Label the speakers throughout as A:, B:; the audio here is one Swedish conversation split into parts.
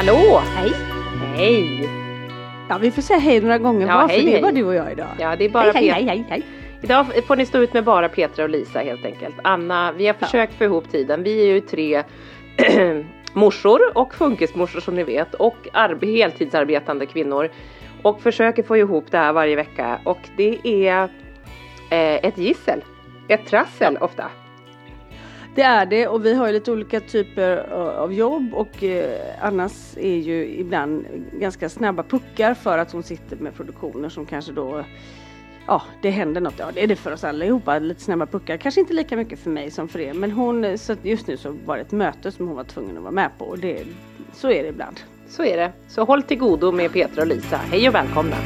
A: Hallå!
B: Hej!
A: Hej!
B: Ja, vi får säga hej några gånger
A: Ja,
B: var,
A: hej,
B: för det
A: hej.
B: bara du och jag idag.
A: Ja, det är bara
B: hej, hej, hej, hej.
A: Idag får ni stå ut med bara Petra och Lisa helt enkelt. Anna, vi har försökt få ihop tiden. Vi är ju tre morsor och funkismorsor som ni vet och arbe- heltidsarbetande kvinnor och försöker få ihop det här varje vecka och det är eh, ett gissel, ett trassel ofta.
B: Det är det och vi har ju lite olika typer av jobb och eh, Annas är ju ibland ganska snabba puckar för att hon sitter med produktioner som kanske då Ja, det händer något. Ja, det är det för oss allihopa. Lite snabba puckar. Kanske inte lika mycket för mig som för er. Men hon, eh, så just nu så var det ett möte som hon var tvungen att vara med på. Och det, så är det ibland.
A: Så är det. Så håll till godo med Petra och Lisa. Hej och välkomna!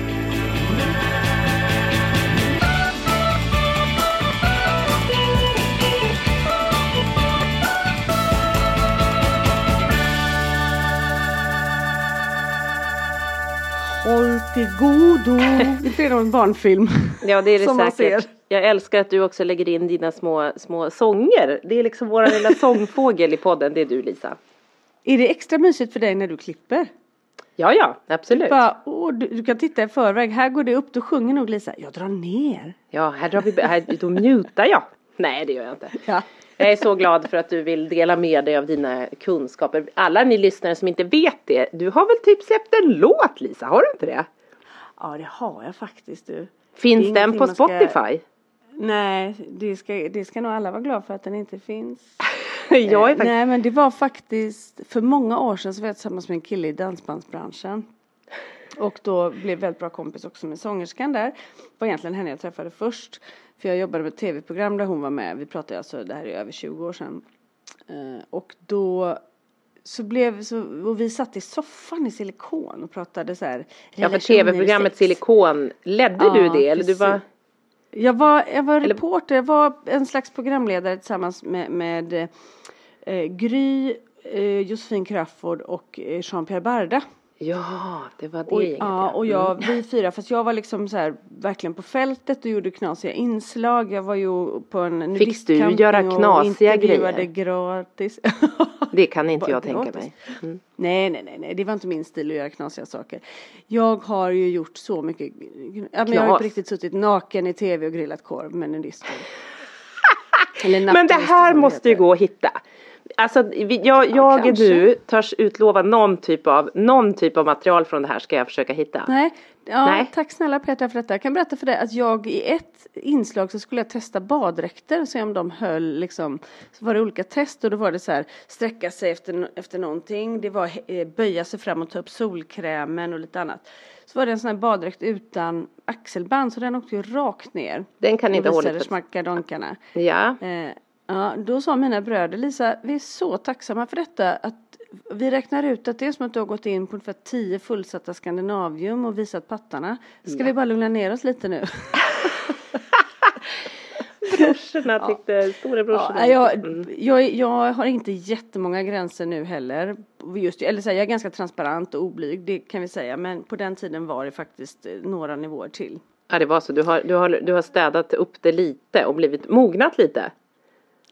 B: Håll till godo. Visst är det en barnfilm?
A: Ja det är det
B: Som man
A: säkert.
B: ser.
A: Jag älskar att du också lägger in dina små, små sånger. Det är liksom våra lilla sångfågel i podden, det är du Lisa.
B: Är det extra mysigt för dig när du klipper?
A: Ja ja, absolut.
B: Bara, åh, du, du kan titta i förväg. Här går det upp. Då sjunger nog Lisa. Jag drar ner.
A: Ja, här drar vi, här, då mutar jag. Nej det gör jag inte.
B: Ja.
A: Jag är så glad för att du vill dela med dig av dina kunskaper. Alla ni lyssnare som inte vet det, du har väl typ släppt en låt Lisa, har du inte det?
B: Ja, det har jag faktiskt du.
A: Finns den på
B: man ska-
A: Spotify?
B: Nej, det ska, det ska nog alla vara glada för att den inte finns.
A: jag är
B: Eh,
A: faktiskt...
B: Nej, men det var faktiskt för många år sedan så var jag tillsammans med en kille i dansbandsbranschen. Och då blev väldigt bra kompis också med sångerskan där. Det var egentligen henne jag träffade först. För jag jobbade med ett tv-program där hon var med. Vi pratade alltså, det här är över 20 år sedan. Eh, och då så blev, så, och vi satt i soffan i silikon och pratade så här.
A: Ja, för tv-programmet. Silikon, ledde du det eller du var?
B: Jag var, jag var
A: Eller-
B: reporter, jag var en slags programledare tillsammans med, med eh, Gry, eh, Josefin Crafoord och eh, Jean-Pierre Barda.
A: Ja, det var det
B: Och,
A: gänget
B: ja, och jag, vi fyra, fast jag var liksom så här verkligen på fältet och gjorde knasiga inslag. Jag var ju på en
A: Fick du
B: nudistcamping
A: göra knasiga grejer?
B: gratis.
A: Det kan inte jag tänka
B: gratis.
A: mig. Mm.
B: Nej, nej, nej, nej, det var inte min stil att göra knasiga saker. Jag har ju gjort så mycket, ja, jag har ju på riktigt suttit naken i tv och grillat korv med nudister.
A: Men det här måste ju gå att hitta. Alltså vi- jag,
B: Ja,
A: jag
B: kanske.
A: nu törs utlova någon typ, av, någon typ av material från det här ska jag försöka hitta.
B: Nej, ja,
A: Nej.
B: tack snälla Petra för detta. Jag kan berätta för dig att jag i ett inslag så skulle jag testa baddräkter och se om de höll liksom. Så var det olika test och då var det så här sträcka sig efter, efter någonting. Det var eh, böja sig fram och ta upp solkrämen och lite annat. Så var det en sån här baddräkt utan axelband så den åkte ju rakt ner.
A: Den kan inte
B: och
A: hålla
B: visade
A: för...
B: smackadonkarna.
A: Ja.
B: Eh, ja, då sa mina bröder Lisa, vi är så tacksamma för detta att vi räknar ut att det är som att du har gått in på ungefär tio fullsatta Skandinavium och visat pattarna. Ska vi bara lugna ner oss lite nu?
A: Brorsorna tyckte, storebrorsorna.
B: Ja, jag,
A: Mm.
B: jag, jag har inte jättemånga gränser nu heller. Just, eller så här, jag är ganska transparent och oblyg, det kan vi säga. Men på den tiden var det faktiskt eh, några nivåer till.
A: Ja det var så, du har, du, har, du har städat upp det lite och blivit mognat lite.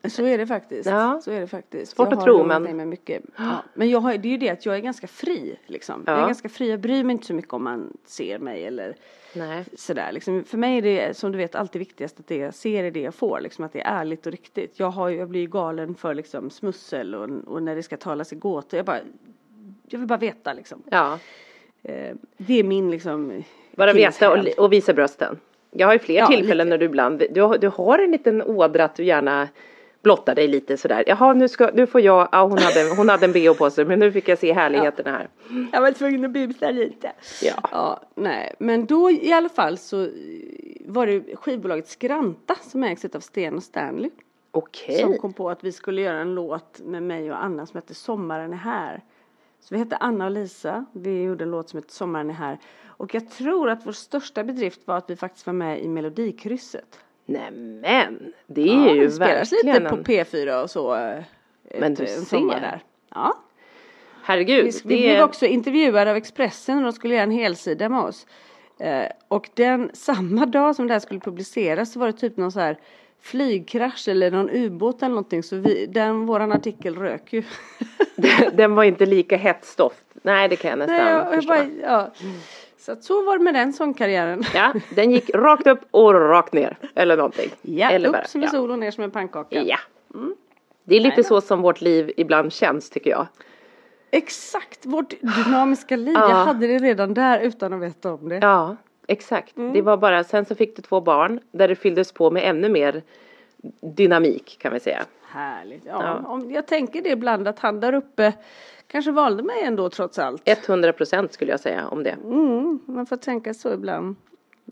B: Så är det faktiskt.
A: Ja.
B: Så är det faktiskt.
A: Svårt
B: jag
A: att tro, men-
B: mig mycket. Ja. Men jag har, det är ju det att jag är ganska fri liksom. Jag
A: Ja.
B: är ganska fri, jag bryr mig inte så mycket om man ser mig eller
A: Nej.
B: sådär. Liksom, för mig är det som du vet alltid viktigast att det jag ser är det jag får. Liksom, att det är ärligt och riktigt. Jag, har, jag blir ju galen för liksom, smussel och, och när det ska talas i gåtor. Jag, bara, jag vill bara veta liksom.
A: Ja.
B: Eh, det är min liksom
A: Bara veta och, och visa brösten. Jag har ju fler
B: Ja,
A: tillfällen när du ibland, du, har- du har en liten ådra att du gärna blottar dig lite sådär. Jaha nu, ska, nu får jag, ja hon hade, hon hade en bh på sig men nu fick jag se härligheterna här.
B: Jag var tvungen att busa lite.
A: Ja.
B: Ja, nej, men då i alla fall så var det skivbolaget Skranta som ägs av Sten och Stanley.
A: Okej.
B: Som kom på att vi skulle göra en låt med mig och Anna som hette Sommaren är här. Så vi hette Anna och Lisa. Vi gjorde en låt som hette Sommaren är här. Och jag tror att vår största bedrift var att vi faktiskt var med i Melodikrysset.
A: Nämen, det är
B: Ja,
A: ju
B: det spelas lite
A: verkligen
B: på
A: en,
B: P4 och så. eh,
A: Men
B: ett-
A: du
B: en
A: ser.
B: där. Ja.
A: herregud.
B: Vi, vi
A: det
B: blev också intervjuade av Expressen och de skulle göra en helsida med oss. Eh, och den samma dag som det här skulle publiceras så var det typ någon så här flygkrasch eller någon ubåt eller någonting så vi, den, våran artikel rök ju.
A: den var inte lika hett stoff. Nej det kan jag nästan
B: Nej, jag, jag
A: förstå.
B: bara, ja. Så att så var det med den sångkarriären.
A: Ja, den gick rakt upp och rakt ner. Eller någonting.
B: Ja,
A: Eller
B: upp
A: bara-
B: som en
A: ja.
B: sol och ner som en pannkaka.
A: Ja. Det är lite så som vårt liv ibland känns tycker jag.
B: Exakt, vårt dynamiska liv.
A: Ja.
B: Jag hade det redan där utan att veta om det.
A: Ja, exakt.
B: Mm.
A: Det var bara, sen så fick du två barn där det fylldes på med ännu mer dynamik kan vi säga.
B: Härligt. Ja,
A: Ja.
B: Om, jag tänker det ibland att han där uppe kanske valde mig ändå trots allt.
A: 100 procent skulle jag säga om det.
B: Mm, man får tänka så ibland.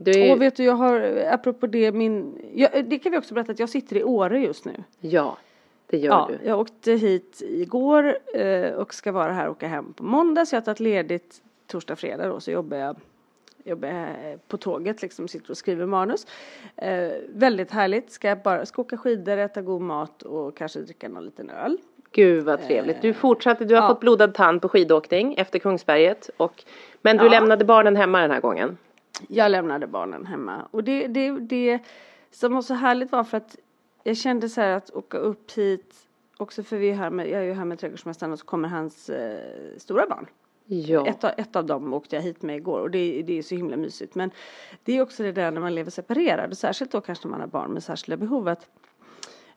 A: Är,
B: Och vet du, jag har, apropå det, min, jag, det kan vi också berätta att jag sitter i Åre just nu.
A: Ja, det gör
B: Ja,
A: du.
B: jag åkte hit igår eh, och ska vara här och åka hem på måndag. Så jag har tagit ledigt torsdag, fredag då, så jobbar jag, jobbar på tåget liksom, sitter och skriver manus. Eh, väldigt härligt, ska jag bara ska åka skidor, äta god mat och kanske dricka någon liten öl.
A: Gud vad trevligt. Du fortsatte, du har
B: ja.
A: fått blodad tand på skidåkning efter Kungsberget. Och, men du
B: Ja.
A: lämnade barnen hemma den här gången.
B: Jag lämnade barnen hemma och det, det, det som var så härligt var för att jag kände så här att åka upp hit också för vi är här med, jag är ju här med trädgårdsmästaren och så kommer hans eh, stora barn.
A: Ja.
B: Ett, av, ett av dem åkte jag hit med igår och det, det är så himla mysigt. Men det är också det där när man lever separerad och särskilt då kanske när man har barn med särskilda behov att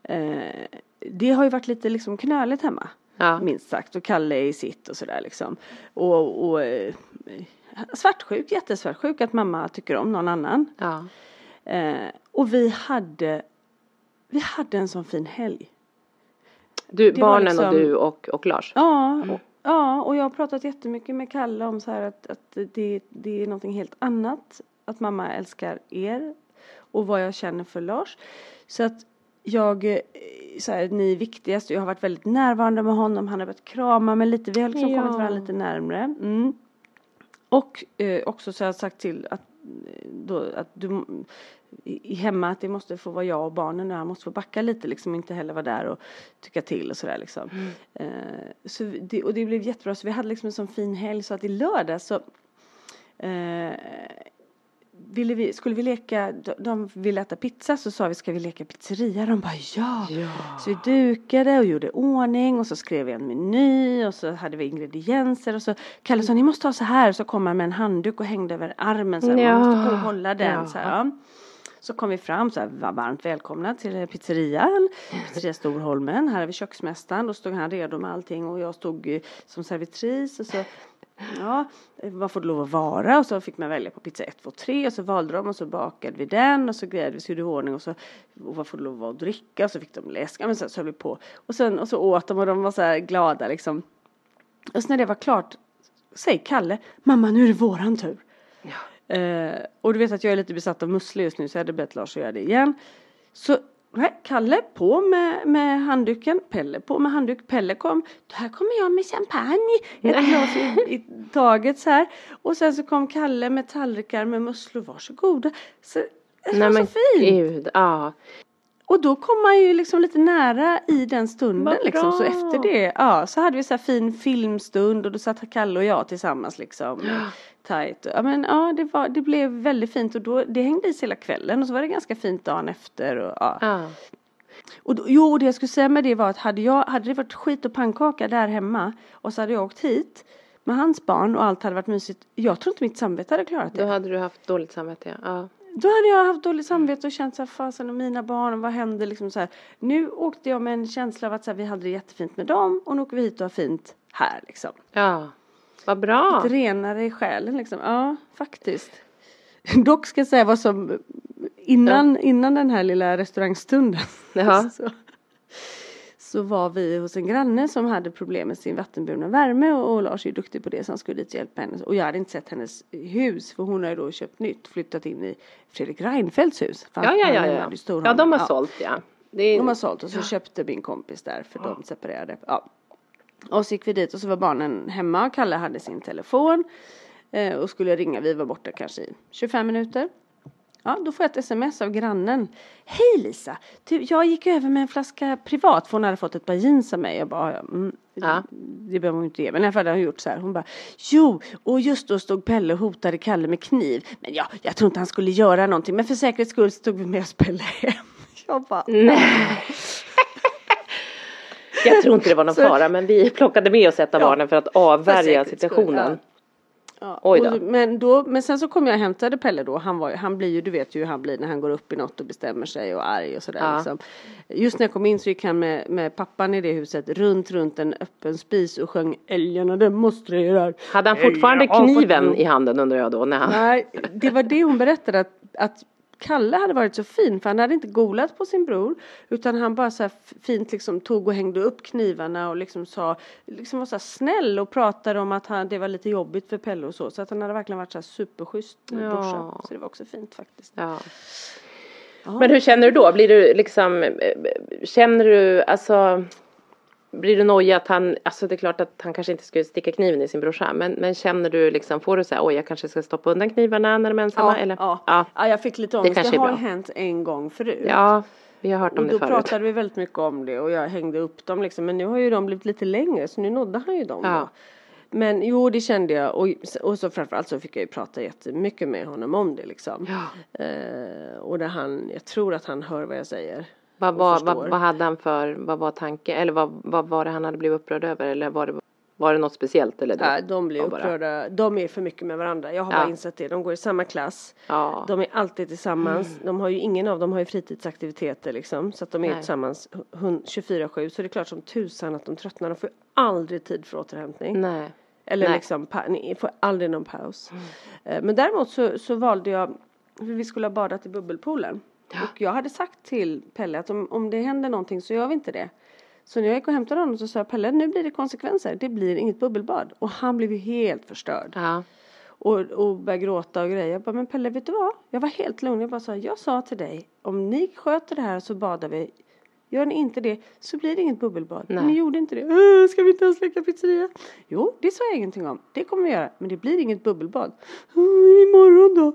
B: eh, det har ju varit lite liksom knöligt hemma.
A: Ja.
B: Minst sagt och Kalle i sitt och sådär liksom. Och, och eh, svartsjuk, jättesvartsjuk att mamma tycker om någon annan.
A: ja.
B: Eh, och vi hade, vi hade en sån fin helg.
A: Du,
B: Det
A: barnen och
B: liksom-
A: du och, och Lars.
B: Ja, och, ja, och jag har pratat jättemycket med Kalle om så här att, att det, det är någonting helt annat. Att mamma älskar er och vad jag känner för Lars. Så att jag, eh, så här, ni är viktigast. Jag har varit väldigt närvarande med honom. Han har börjat krama mig lite. Vi har liksom
A: Ja.
B: kommit varandra lite närmre. Mm. Och eh, också så har jag sagt till att, eh, då, att du i hemma att det måste få vara jag och barnen nu. Han måste få backa lite liksom inte heller vara där och tycka till och sådär liksom. Eh, så det, och det blev jättebra så vi hade liksom en sån fin helg så att i lördag så eh, ville vi, skulle vi leka, de, de ville äta pizza så sa vi ska vi leka pizzeria? De bara ja. Så vi dukade och gjorde ordning och så skrev vi en meny och så hade vi ingredienser och så Kalle sa ni måste ha så här så kom han med en handduk och hängde över armen så här,
A: Ja.
B: man måste hålla den
A: Ja.
B: så här. Ja. Så kom vi fram så här, var varmt välkomna till pizzerian, pizzeria Storholmen. Här är vi köksmästaren. Då stod han redo med allting och jag stod eh, som servitris. Och så, ja, vad får det lov att vara? Och så fick man välja på pizza 1, 2, 3 och så valde de och så bakade vi den och så grejade vi, så gjorde vi ordning och så och vad får det lov att vara att dricka? Och så fick de läsk, men så, så höll vi på. Och sen och så åt de och de var så här glada liksom. Och så när det var klart säger Kalle, mamma nu är det våran tur. Ja. Eh, och du vet att jag är lite besatt av musslor just nu så jag hade bett Lars att göra det igen. Så nej, Kalle på med, med handduken, Pelle på med handduk, Pelle kom, här kommer jag med champagne, ett glas i, i taget så här. Och sen så kom Kalle med tallrikar med musslor, varsågoda. Så, det var så fint. Gud,
A: ja.
B: Och då kom man ju liksom lite nära i den stunden liksom. Så efter det, ja, så hade vi så här fin filmstund och då satt Kalle och jag tillsammans liksom. Ja. Tight. Ja men ja, det, var, det blev väldigt fint och då, det hängde i sig hela kvällen och så var det ganska fint dagen efter och ja. ja. Och då, jo, det jag skulle säga med det var att hade, jag, hade det varit skit och pannkaka där hemma och så hade jag åkt hit med hans barn och allt hade varit mysigt. Jag tror inte mitt samvete hade klarat det.
A: Då hade du haft dåligt samvete ja.
B: Då hade jag haft dåligt samvete och känt så här, fasen och mina barn, vad hände liksom så här. Nu åkte jag med en känsla av att så här, vi hade det jättefint med dem och nu åker vi hit och har fint här liksom.
A: Ja, vad bra.
B: Lite renare i själen liksom, ja faktiskt. Dock ska jag säga vad som, innan, ja. innan den här lilla restaurangstunden.
A: Ja.
B: så, så var vi hos en granne som hade problem med sin vattenburna värme och, och Lars är ju duktig på det så han skulle dit och hjälpa henne. Och jag hade inte sett hennes hus för hon har ju då köpt nytt, flyttat in i Fredrik Reinfeldts hus.
A: Ja, ja, ja, ja. ja, de har ja. sålt ja.
B: Är... De har sålt och så ja. köpte min kompis där för ja. de separerade. Ja. Och så gick vi dit och så var barnen hemma och Kalle hade sin telefon eh, och skulle ringa. Vi var borta kanske i 25 minuter. Ja, då får jag ett sms av grannen. Hej Lisa! Du, jag gick över med en flaska privat för hon hade fått ett par jeans av mig. Jag bara, mm, ja. det behöver hon inte ge. Men i alla fall hade hon gjort så här. Hon bara, jo, och just då stod Pelle och hotade Kalle med kniv. Men ja, jag tror inte han skulle göra någonting. Men för säkerhets skull stod vi med oss Pelle hem. Jag bara,
A: nej. jag tror inte det var någon så, fara men vi plockade med oss ett av ja, barnen för att avvärja situationen. Skull, ja.
B: Ja, Oj då. Och, men, då, men sen så kom jag och hämtade Pelle då. Han, var, han blir ju, du vet ju hur han blir när han går upp i något och bestämmer sig och är arg och sådär. Ja. Liksom. Just när jag kom in så gick han med, med pappan i det huset runt, runt en öppen spis och sjöng Älgarna demonstrerar.
A: Hade han fortfarande kniven i handen undrar jag då? När han...
B: Nej, det var det hon berättade att, att Kalle hade varit så fin för han hade inte golat på sin bror utan han bara så här fint liksom tog och hängde upp knivarna och liksom sa liksom var så här snäll och pratade om att han, det var lite jobbigt för Pelle och så så att han hade verkligen varit så här superschysst ja. brorsa så det var också fint faktiskt.
A: Ja. Men hur känner du då? Blir du liksom, eh, känner du alltså blir du nojig att han, alltså det är klart att han kanske inte skulle sticka kniven i sin brorsa, men, men känner du liksom, får du säga oj jag kanske ska stoppa undan knivarna när de är ensamma?
B: Ja, eller? Ja. ja. ja jag fick lite ångest, det, det har ju hänt en gång förut.
A: Ja, vi har hört om
B: och
A: det
B: då
A: förut.
B: Då pratade vi väldigt mycket om det och jag hängde upp dem liksom, men nu har ju de blivit lite längre så nu nådde han ju dem. Ja. Då. Men jo, det kände jag och, och så framförallt så fick jag ju prata jättemycket med honom om det liksom. Ja. Eh, och där han, jag tror att han hör vad jag säger.
A: Vad, var, vad, vad hade han för, vad var tanken, eller vad, vad var det han hade blivit upprörd över eller var det, var det något speciellt eller?
B: Det? Ja, de blir upprörda, de är för mycket med varandra, jag har ja. bara insett det, de går i samma klass, ja. de är alltid tillsammans, mm. de har ju ingen av dem har ju fritidsaktiviteter liksom, så att de är Nej. tillsammans 24-7, så det är klart som tusan att de tröttnar, de får aldrig tid för återhämtning.
A: Nej.
B: Eller Nej. liksom, ni får aldrig någon paus. Mm. Eh, men däremot så, så valde jag, för vi skulle ha badat i bubbelpoolen. Och jag hade sagt till Pelle att om, om det händer någonting så gör vi inte det. Så när jag gick och hämtade honom så sa jag Pelle nu blir det konsekvenser. Det blir inget bubbelbad. Och han blev ju helt förstörd.
A: Ja.
B: Och, och började gråta och grejer. Jag bara, men Pelle vet du vad? Jag var helt lugn. Jag bara sa, jag sa till dig om ni sköter det här så badar vi. Gör ni inte det så blir det inget bubbelbad. Nej. Ni gjorde inte det. Äh, ska vi inte ens leka pizzeria? Jo, det sa jag ingenting om. Det kommer vi göra. Men det blir inget bubbelbad. Imorgon då?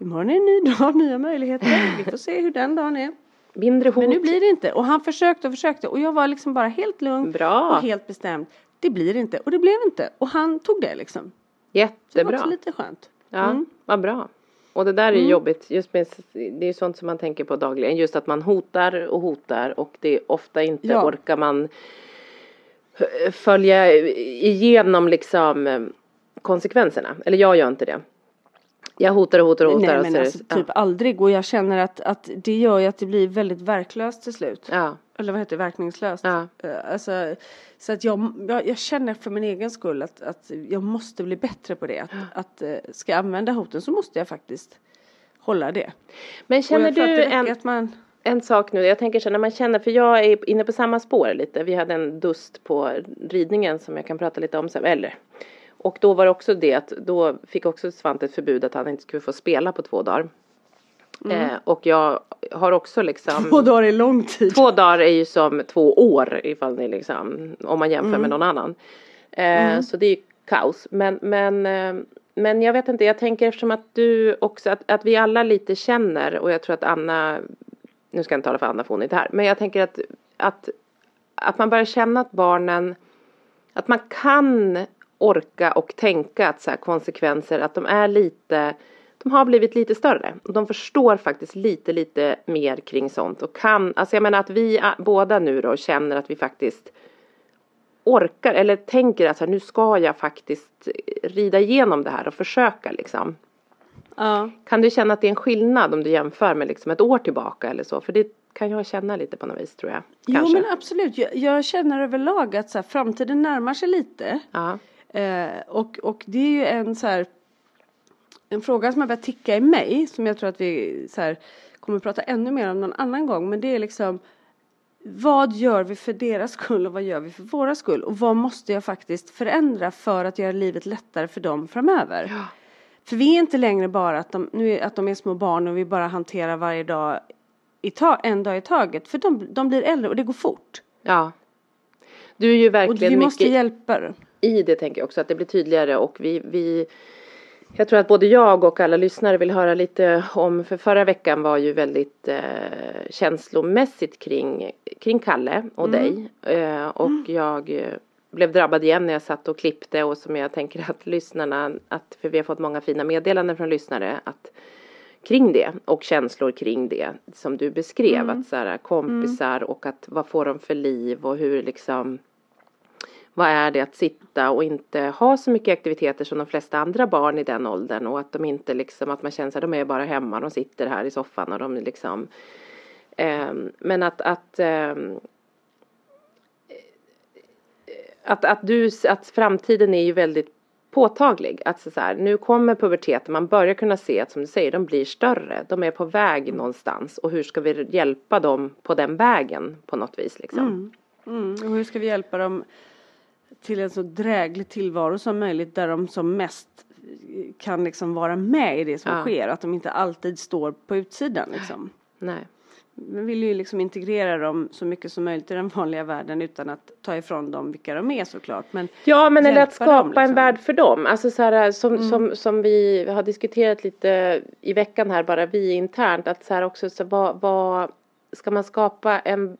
B: Imorgon är en ny dag, nya möjligheter. Vi får se hur den dagen är.
A: Mindre hot.
B: Men nu blir det inte. Och han försökte och försökte och jag var liksom bara helt lugn
A: Bra.
B: och helt bestämd. Det blir inte och det blev inte. Och han tog det liksom.
A: Jättebra. det
B: var också lite skönt.
A: Ja, mm. vad bra. Och det där är mm. jobbigt, just med, det är sånt som man tänker på dagligen, just att man hotar och hotar och det är ofta inte ja. orkar man följa igenom liksom konsekvenserna, eller jag gör inte det. Jag hotar och hotar och hotar.
B: Nej men
A: så är det-
B: alltså typ aldrig och jag känner att, att det gör ju att det blir väldigt verklöst till slut.
A: ja.
B: Eller vad heter det, verkningslöst.
A: Ja.
B: Eh, Alltså, så att jag, jag, jag känner för min egen skull att, att jag måste bli bättre på det. Att, att eh, ska jag använda hoten så måste jag faktiskt hålla det.
A: Men känner du en,
B: man
A: en sak nu, jag tänker så när man känner, för jag är inne på samma spår lite, vi hade en dust på ridningen som jag kan prata lite om sen, eller och då var det också det att då fick också Svante ett förbud att han inte skulle få spela på två dagar. Eh, och jag har också liksom
B: två dagar är lång tid.
A: Två dagar är ju som två år ifall ni liksom, om man jämför med någon annan. Eh, Så det är ju kaos. Men, men, eh, men jag vet inte, jag tänker eftersom att du också, att, att vi alla lite känner och jag tror att Anna, nu ska jag inte tala för Anna för hon är inte här, men jag tänker att, att, att man börjar känna att barnen, att man kan orka och tänka att så här konsekvenser, att de är lite, de har blivit lite större. Och de förstår faktiskt lite, lite mer kring sånt och kan, alltså jag menar att vi båda nu då känner att vi faktiskt orkar eller tänker att så här, nu ska jag faktiskt rida igenom det här och försöka liksom.
B: Ja.
A: Kan du känna att det är en skillnad om du jämför med liksom ett år tillbaka eller så? För det kan jag känna lite på något vis tror jag.
B: Jo
A: Kanske.
B: men absolut, jag, jag känner överlag att så här, framtiden närmar sig lite.
A: Ja.
B: Eh, och, och det är ju en så här en fråga som har börjat ticka i mig som jag tror att vi så här, kommer att prata ännu mer om någon annan gång men det är liksom vad gör vi för deras skull och vad gör vi för våra skull och vad måste jag faktiskt förändra för att göra livet lättare för dem framöver. För vi är inte längre bara att de, nu är, att de är små barn och vi bara hanterar varje dag i ta, en dag i taget för de, de blir äldre och det går fort.
A: ja. Du är ju
B: Och
A: verkligen
B: vi måste
A: mycket
B: hjälpa dem.
A: I det tänker jag också att det blir tydligare och vi, vi jag tror att både jag och alla lyssnare vill höra lite om, för förra veckan var ju väldigt eh, känslomässigt kring, kring Kalle och dig. Eh, och jag eh, blev drabbad igen när jag satt och klippte och som jag tänker att lyssnarna, att, för vi har fått många fina meddelanden från lyssnare, att kring det och känslor kring det som du beskrev, att så här, kompisar och att vad får de för liv och hur liksom vad är det att sitta och inte ha så mycket aktiviteter som de flesta andra barn i den åldern och att de inte liksom att man känner att de är bara hemma, de sitter här i soffan och de liksom ehm, men att att ehm, att, att du, att framtiden är ju väldigt påtaglig. Att så här, nu kommer puberteten, man börjar kunna se att som du säger, de blir större. De är på väg någonstans och hur ska vi hjälpa dem på den vägen på något vis liksom.
B: Mm. Och hur ska vi hjälpa dem till en så dräglig tillvaro som möjligt där de som mest kan liksom vara med i det som
A: Ja.
B: sker. Att de inte alltid står på utsidan liksom.
A: Nej.
B: Vi vill ju liksom integrera dem så mycket som möjligt i den vanliga världen utan att ta ifrån dem vilka de är såklart. Men
A: Ja men eller att
B: hjälpa dem,
A: skapa en
B: liksom.
A: värld för dem. Alltså så här, som, som, som vi har diskuterat lite i veckan här bara vi internt. Att så här också så vad, vad ska man skapa en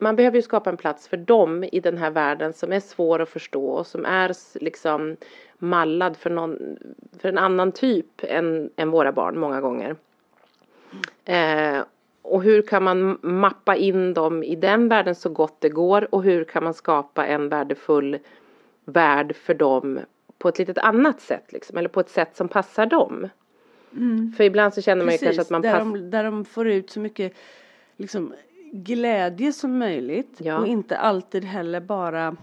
A: man behöver ju skapa en plats för dem i den här världen som är svår att förstå och som är liksom mallad för, någon, för en annan typ än, än våra barn många gånger. Eh, och hur kan man mappa in dem i den världen så gott det går och hur kan man skapa en värdefull värld för dem på ett litet annat sätt liksom, eller på ett sätt som passar dem. För ibland så känner man ju kanske att man
B: där,
A: passar
B: de, där de får ut så mycket liksom, glädje som möjligt
A: Ja.
B: och inte alltid heller bara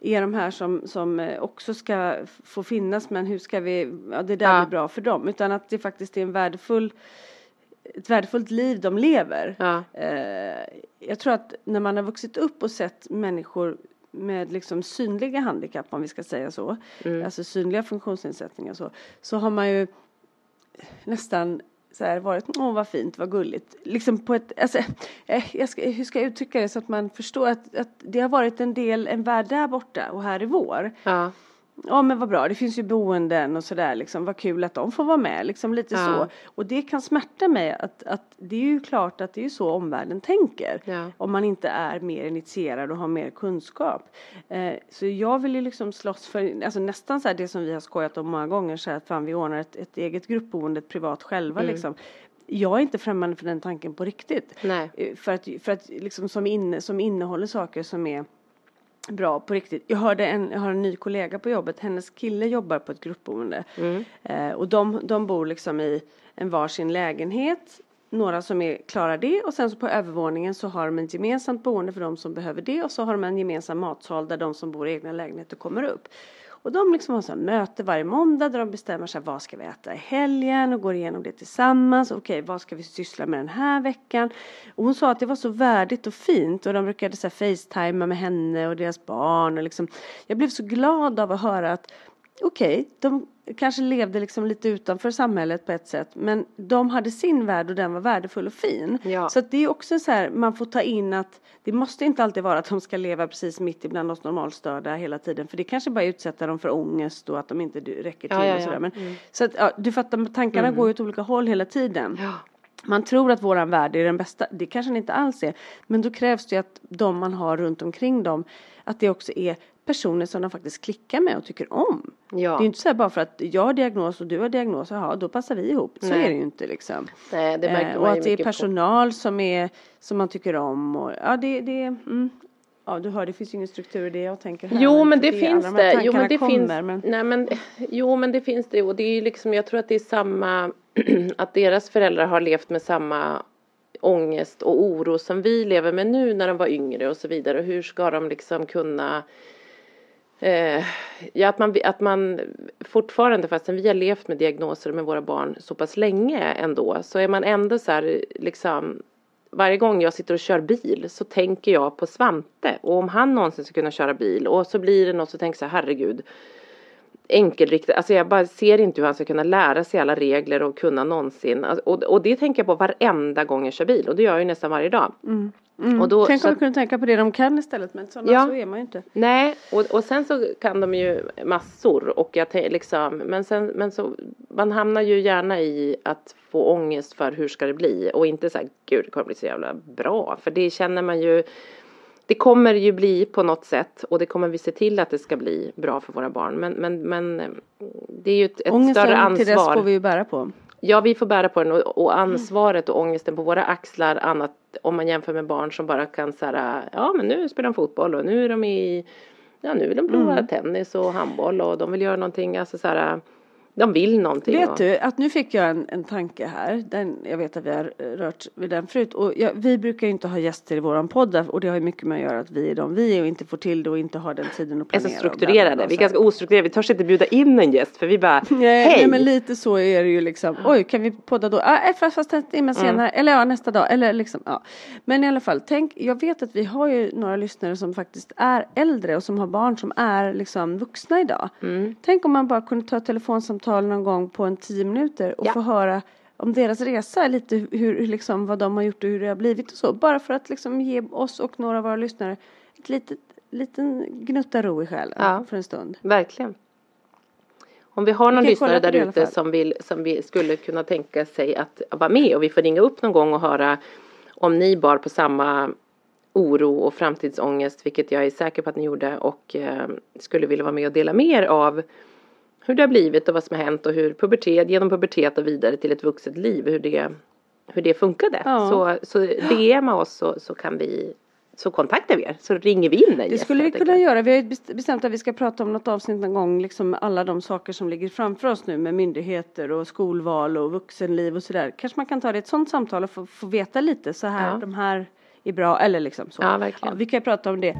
B: är de här som, som eh, också ska få finnas men hur ska vi, ja det där
A: Ja.
B: blir bra för dem utan att det faktiskt är en värdefull ett värdefullt liv de lever.
A: Ja.
B: Eh, jag tror att när man har vuxit upp och sett människor med liksom synliga handikapp om vi ska säga så,
A: Mm.
B: alltså synliga funktionsnedsättningar så, så har man ju nästan så här varit, åh vad fint, vad gulligt. Liksom på ett, alltså, eh, jag ska, hur ska jag uttrycka det så att man förstår att, att det har varit en del, en värld där borta och här i vår.
A: Ja.
B: Ja men vad bra, det finns ju boenden och sådär liksom, vad kul att de får vara med, liksom lite
A: Ja.
B: så. Och det kan smärta mig att, att det är ju klart att det är ju så omvärlden tänker.
A: Ja.
B: Om man inte är mer initierad och har mer kunskap. Eh, så jag vill ju liksom slåss för, alltså nästan så här det som vi har skojat om många gånger, så här att fan vi ordnar ett, ett eget gruppboende, ett privat själva
A: Mm.
B: liksom. Jag är inte främmande för den tanken på riktigt.
A: Nej.
B: Eh, För att, för att liksom som, inne, som innehåller saker som är bra på riktigt. Jag, hörde en, jag har en ny kollega på jobbet, hennes kille jobbar på ett gruppboende.
A: Mm.
B: Eh, och de, de bor liksom i en varsin lägenhet. Några som är, klarar det och sen så på övervåningen så har de ett gemensamt boende för de som behöver det och så har de en gemensam matsal där de som bor i egna lägenheter kommer upp. Och de liksom har så möte varje måndag där de bestämmer sig vad ska vi äta i helgen och går igenom det tillsammans. Okej, vad ska vi syssla med den här veckan? Och hon sa att det var så värdigt och fint och de brukade så här facetima med henne och deras barn och liksom. Jag blev så glad av att höra att okej, de kanske levde liksom lite utanför samhället på ett sätt men de hade sin värld och den var värdefull och fin.
A: Ja.
B: Så det är också så här, man får ta in att det måste inte alltid vara att de ska leva precis mitt ibland oss normalstörda hela tiden för det kanske bara utsätter dem för ångest och att de inte räcker till
A: Ja, ja,
B: och sådär. Men, Så att ja, du fattar, tankarna går ju åt olika håll hela tiden. Man tror att våran värld är den bästa, det kanske den inte alls är. Men då krävs det ju att de man har runt omkring dem, att det också är personer som de faktiskt klickar med och tycker om.
A: Ja.
B: Det är ju inte så här bara för att jag har diagnos och du har diagnos, jaha då passar vi ihop. Så
A: Nej.
B: är det ju inte liksom.
A: Nej, det märker
B: Eh,
A: man
B: och att det är
A: mycket på.
B: personal som, är, som man tycker om. Och, ja, det, det mm. Ja, du hör, det finns ju ingen struktur i det jag tänker här.
A: Jo men
B: För
A: det finns
B: de
A: det. Jo men det
B: tankarna
A: finns.
B: kommer, men-
A: Nej men jo men det finns det och det är ju liksom jag tror att det är samma att deras föräldrar har levt med samma ångest och oro som vi lever med nu när de var yngre och så vidare och hur ska de liksom kunna Eh, ja, att man, att man fortfarande, fastän vi har levt med diagnoser med våra barn så pass länge ändå, så är man ändå så här, liksom, varje gång jag sitter och kör bil så tänker jag på Svante. Och om han någonsin ska kunna köra bil och så blir det något så tänker jag så här, herregud, enkelriktat, alltså jag bara ser inte hur han ska kunna lära sig alla regler och kunna någonsin, Alltså, och, och det tänker jag på varenda gång jag kör bil och det gör jag ju nästan varje dag.
B: Mm.
A: Och då-
B: Tänk om vi kunde tänka på det de kan istället men sådana
A: Ja.
B: så är man ju inte.
A: Nej, och, och sen så kan de ju massor och jag liksom, men sen, men så, man hamnar ju gärna i att få ångest för hur ska det bli och inte så här, gud det kommer bli så jävla bra, för det känner man ju, det kommer ju bli på något sätt och det kommer vi se till att det ska bli bra för våra barn, men, men, men det är ju ett, ett
B: Ångesten
A: större
B: till dess
A: ansvar.
B: får vi ju bära på.
A: Ja, vi får bära på den och, och ansvaret och ångesten på våra axlar annat om man jämför med barn som bara kan säga ja men nu spelar de fotboll och nu är de i ja nu vill de prova
B: Mm.
A: tennis och handboll och de vill göra någonting alltså så här de vill någonting.
B: Vet
A: och,
B: du att nu fick jag en, en tanke här. Den, jag vet att vi har rört vid den förut. Och jag, vi brukar ju inte ha gäster i våran podd och det har ju mycket med att göra att vi är de vi är och inte får till det och inte har den tiden att
A: är
B: planera.
A: så
B: bla, bla,
A: strukturerade, vi är
B: så
A: ganska ostrukturerade, vi törs inte bjuda in en gäst för vi bara
B: Nej,
A: hej!
B: nej men lite så är det ju liksom. Oj kan vi podda då? Ah, eh, fast, fast en timme senare. Eller ja nästa dag. Eller liksom ja. Men i alla fall tänk. Jag vet att vi har ju några lyssnare som faktiskt är äldre och som har barn som är liksom vuxna idag. Tänk om man bara kunde ta ett telefonsamtal någon gång på en tio minuter och
A: Ja.
B: få höra om deras resa, lite hur, liksom vad de har gjort och hur det har blivit och så. Bara för att liksom ge oss och några av våra lyssnare ett litet, liten gnutta ro i själen
A: Ja.
B: för en stund.
A: Verkligen. Om vi har någon
B: Vi
A: lyssnare där ute som, vill, som vi skulle kunna tänka sig att vara med och vi får ringa upp någon gång och höra om ni bar på samma oro och framtidsångest, vilket jag är säker på att ni gjorde och eh, skulle vilja vara med och dela mer av hur det har blivit och vad som har hänt och hur pubertet, genom pubertet och vidare till ett vuxet liv, hur det, hur det funkade.
B: Ja.
A: Så, så DMa oss så, så kan vi, så kontaktar vi er, så ringer vi in en
B: Det skulle vi kunna göra. Vi har ju best- bestämt att vi ska prata om något avsnitt någon gång, liksom alla de saker som ligger framför oss nu med myndigheter och skolval och vuxenliv och sådär. Kanske man kan ta det ett sådant samtal och få, få veta lite så här,
A: Ja.
B: de här är bra eller liksom så.
A: Ja, verkligen.
B: vi kan ju prata om det.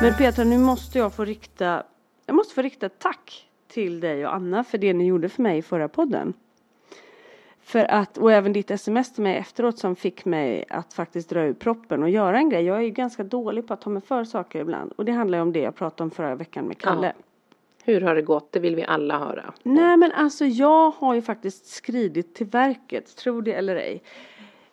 B: Men Petra, nu måste jag få rikta, jag måste få rikta ett tack till dig och Anna för det ni gjorde för mig i förra podden. För att, och även ditt sms till mig efteråt som fick mig att faktiskt dra ur proppen och göra en grej. Jag är ju ganska dålig på att ta mig för saker ibland. Och det handlar ju om det jag pratade om förra veckan med Kalle.
A: Hur har det gått? Det vill vi alla höra.
B: Nej men alltså jag har ju faktiskt skridit till verket, tro det eller ej.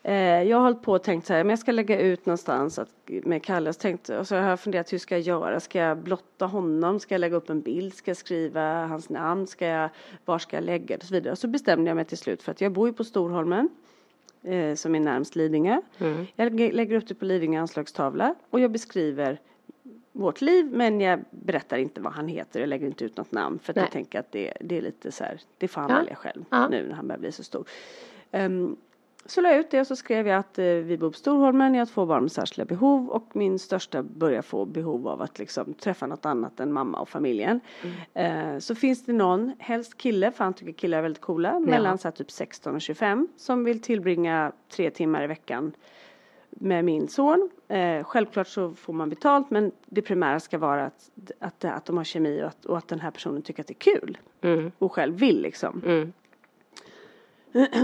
B: Eh, jag har hållit på och tänkt så här, men jag ska lägga ut någonstans att, med Kalle. Så tänkt, och så har jag funderat, hur ska jag göra? Ska jag blotta honom? Ska jag lägga upp en bild? Ska jag skriva hans namn? Ska jag, var ska jag lägga det? Och så vidare. Och så bestämde jag mig till slut för att jag bor ju på Storholmen. Eh, som är närmst Lidingö. Jag lägger- upp det på Lidingö anslagstavla och jag beskriver vårt liv men jag berättar inte vad han heter, jag lägger inte ut något namn för att
A: Nej.
B: jag tänker att det, det är lite så här, det får han
A: Ja.
B: välja själv
A: Ja.
B: nu när han börjar bli så stor. Ehm, så la jag ut det och så skrev jag att eh, vi bor på Storholmen, jag har två barn med särskilda behov och min största börjar få behov av att liksom träffa något annat än mamma och familjen. Eh, så finns det någon, helst kille, för han tycker killar är väldigt coola, mellan så här, typ 16 och 25 som vill tillbringa tre timmar i veckan med min son. Eh, självklart så får man betalt men det primära ska vara att, att, att de har kemi och att, och att den här personen tycker att det är kul
A: Mm.
B: och själv vill liksom.
A: Mm.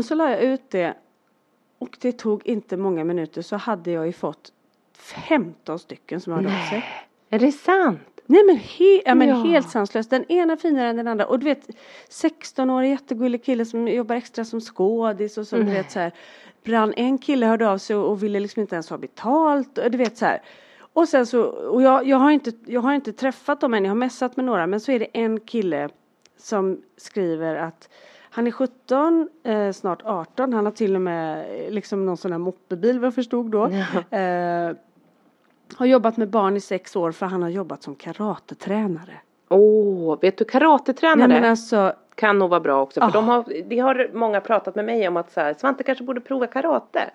B: Så la jag ut det och det tog inte många minuter så hade jag ju fått 15 stycken som hörde av sig.
A: Är det sant?
B: Nej men, he- ja, men
A: Ja.
B: helt sanslöst. Den ena finare än den andra. Och du vet 16-årig jättegullig kille som jobbar extra som skådis och som du vet så här. Brann, en kille hörde av sig och, och ville liksom inte ens ha betalt. Och du vet så här. Och sen så, och jag, jag, har inte, jag har inte träffat dem än, jag har messat med några. Men så är det en kille som skriver att han är 17, eh, snart 18. Han har till och med eh, liksom någon sån här moppebil vad jag förstod då. Eh, har jobbat med barn i sex år för han har jobbat som karatetränare.
A: Åh, vet du karatetränare
B: Nej men alltså,
A: kan nog vara bra också. För
B: Ah.
A: de har, det har många pratat med mig om att så här, Svante kanske borde prova karate.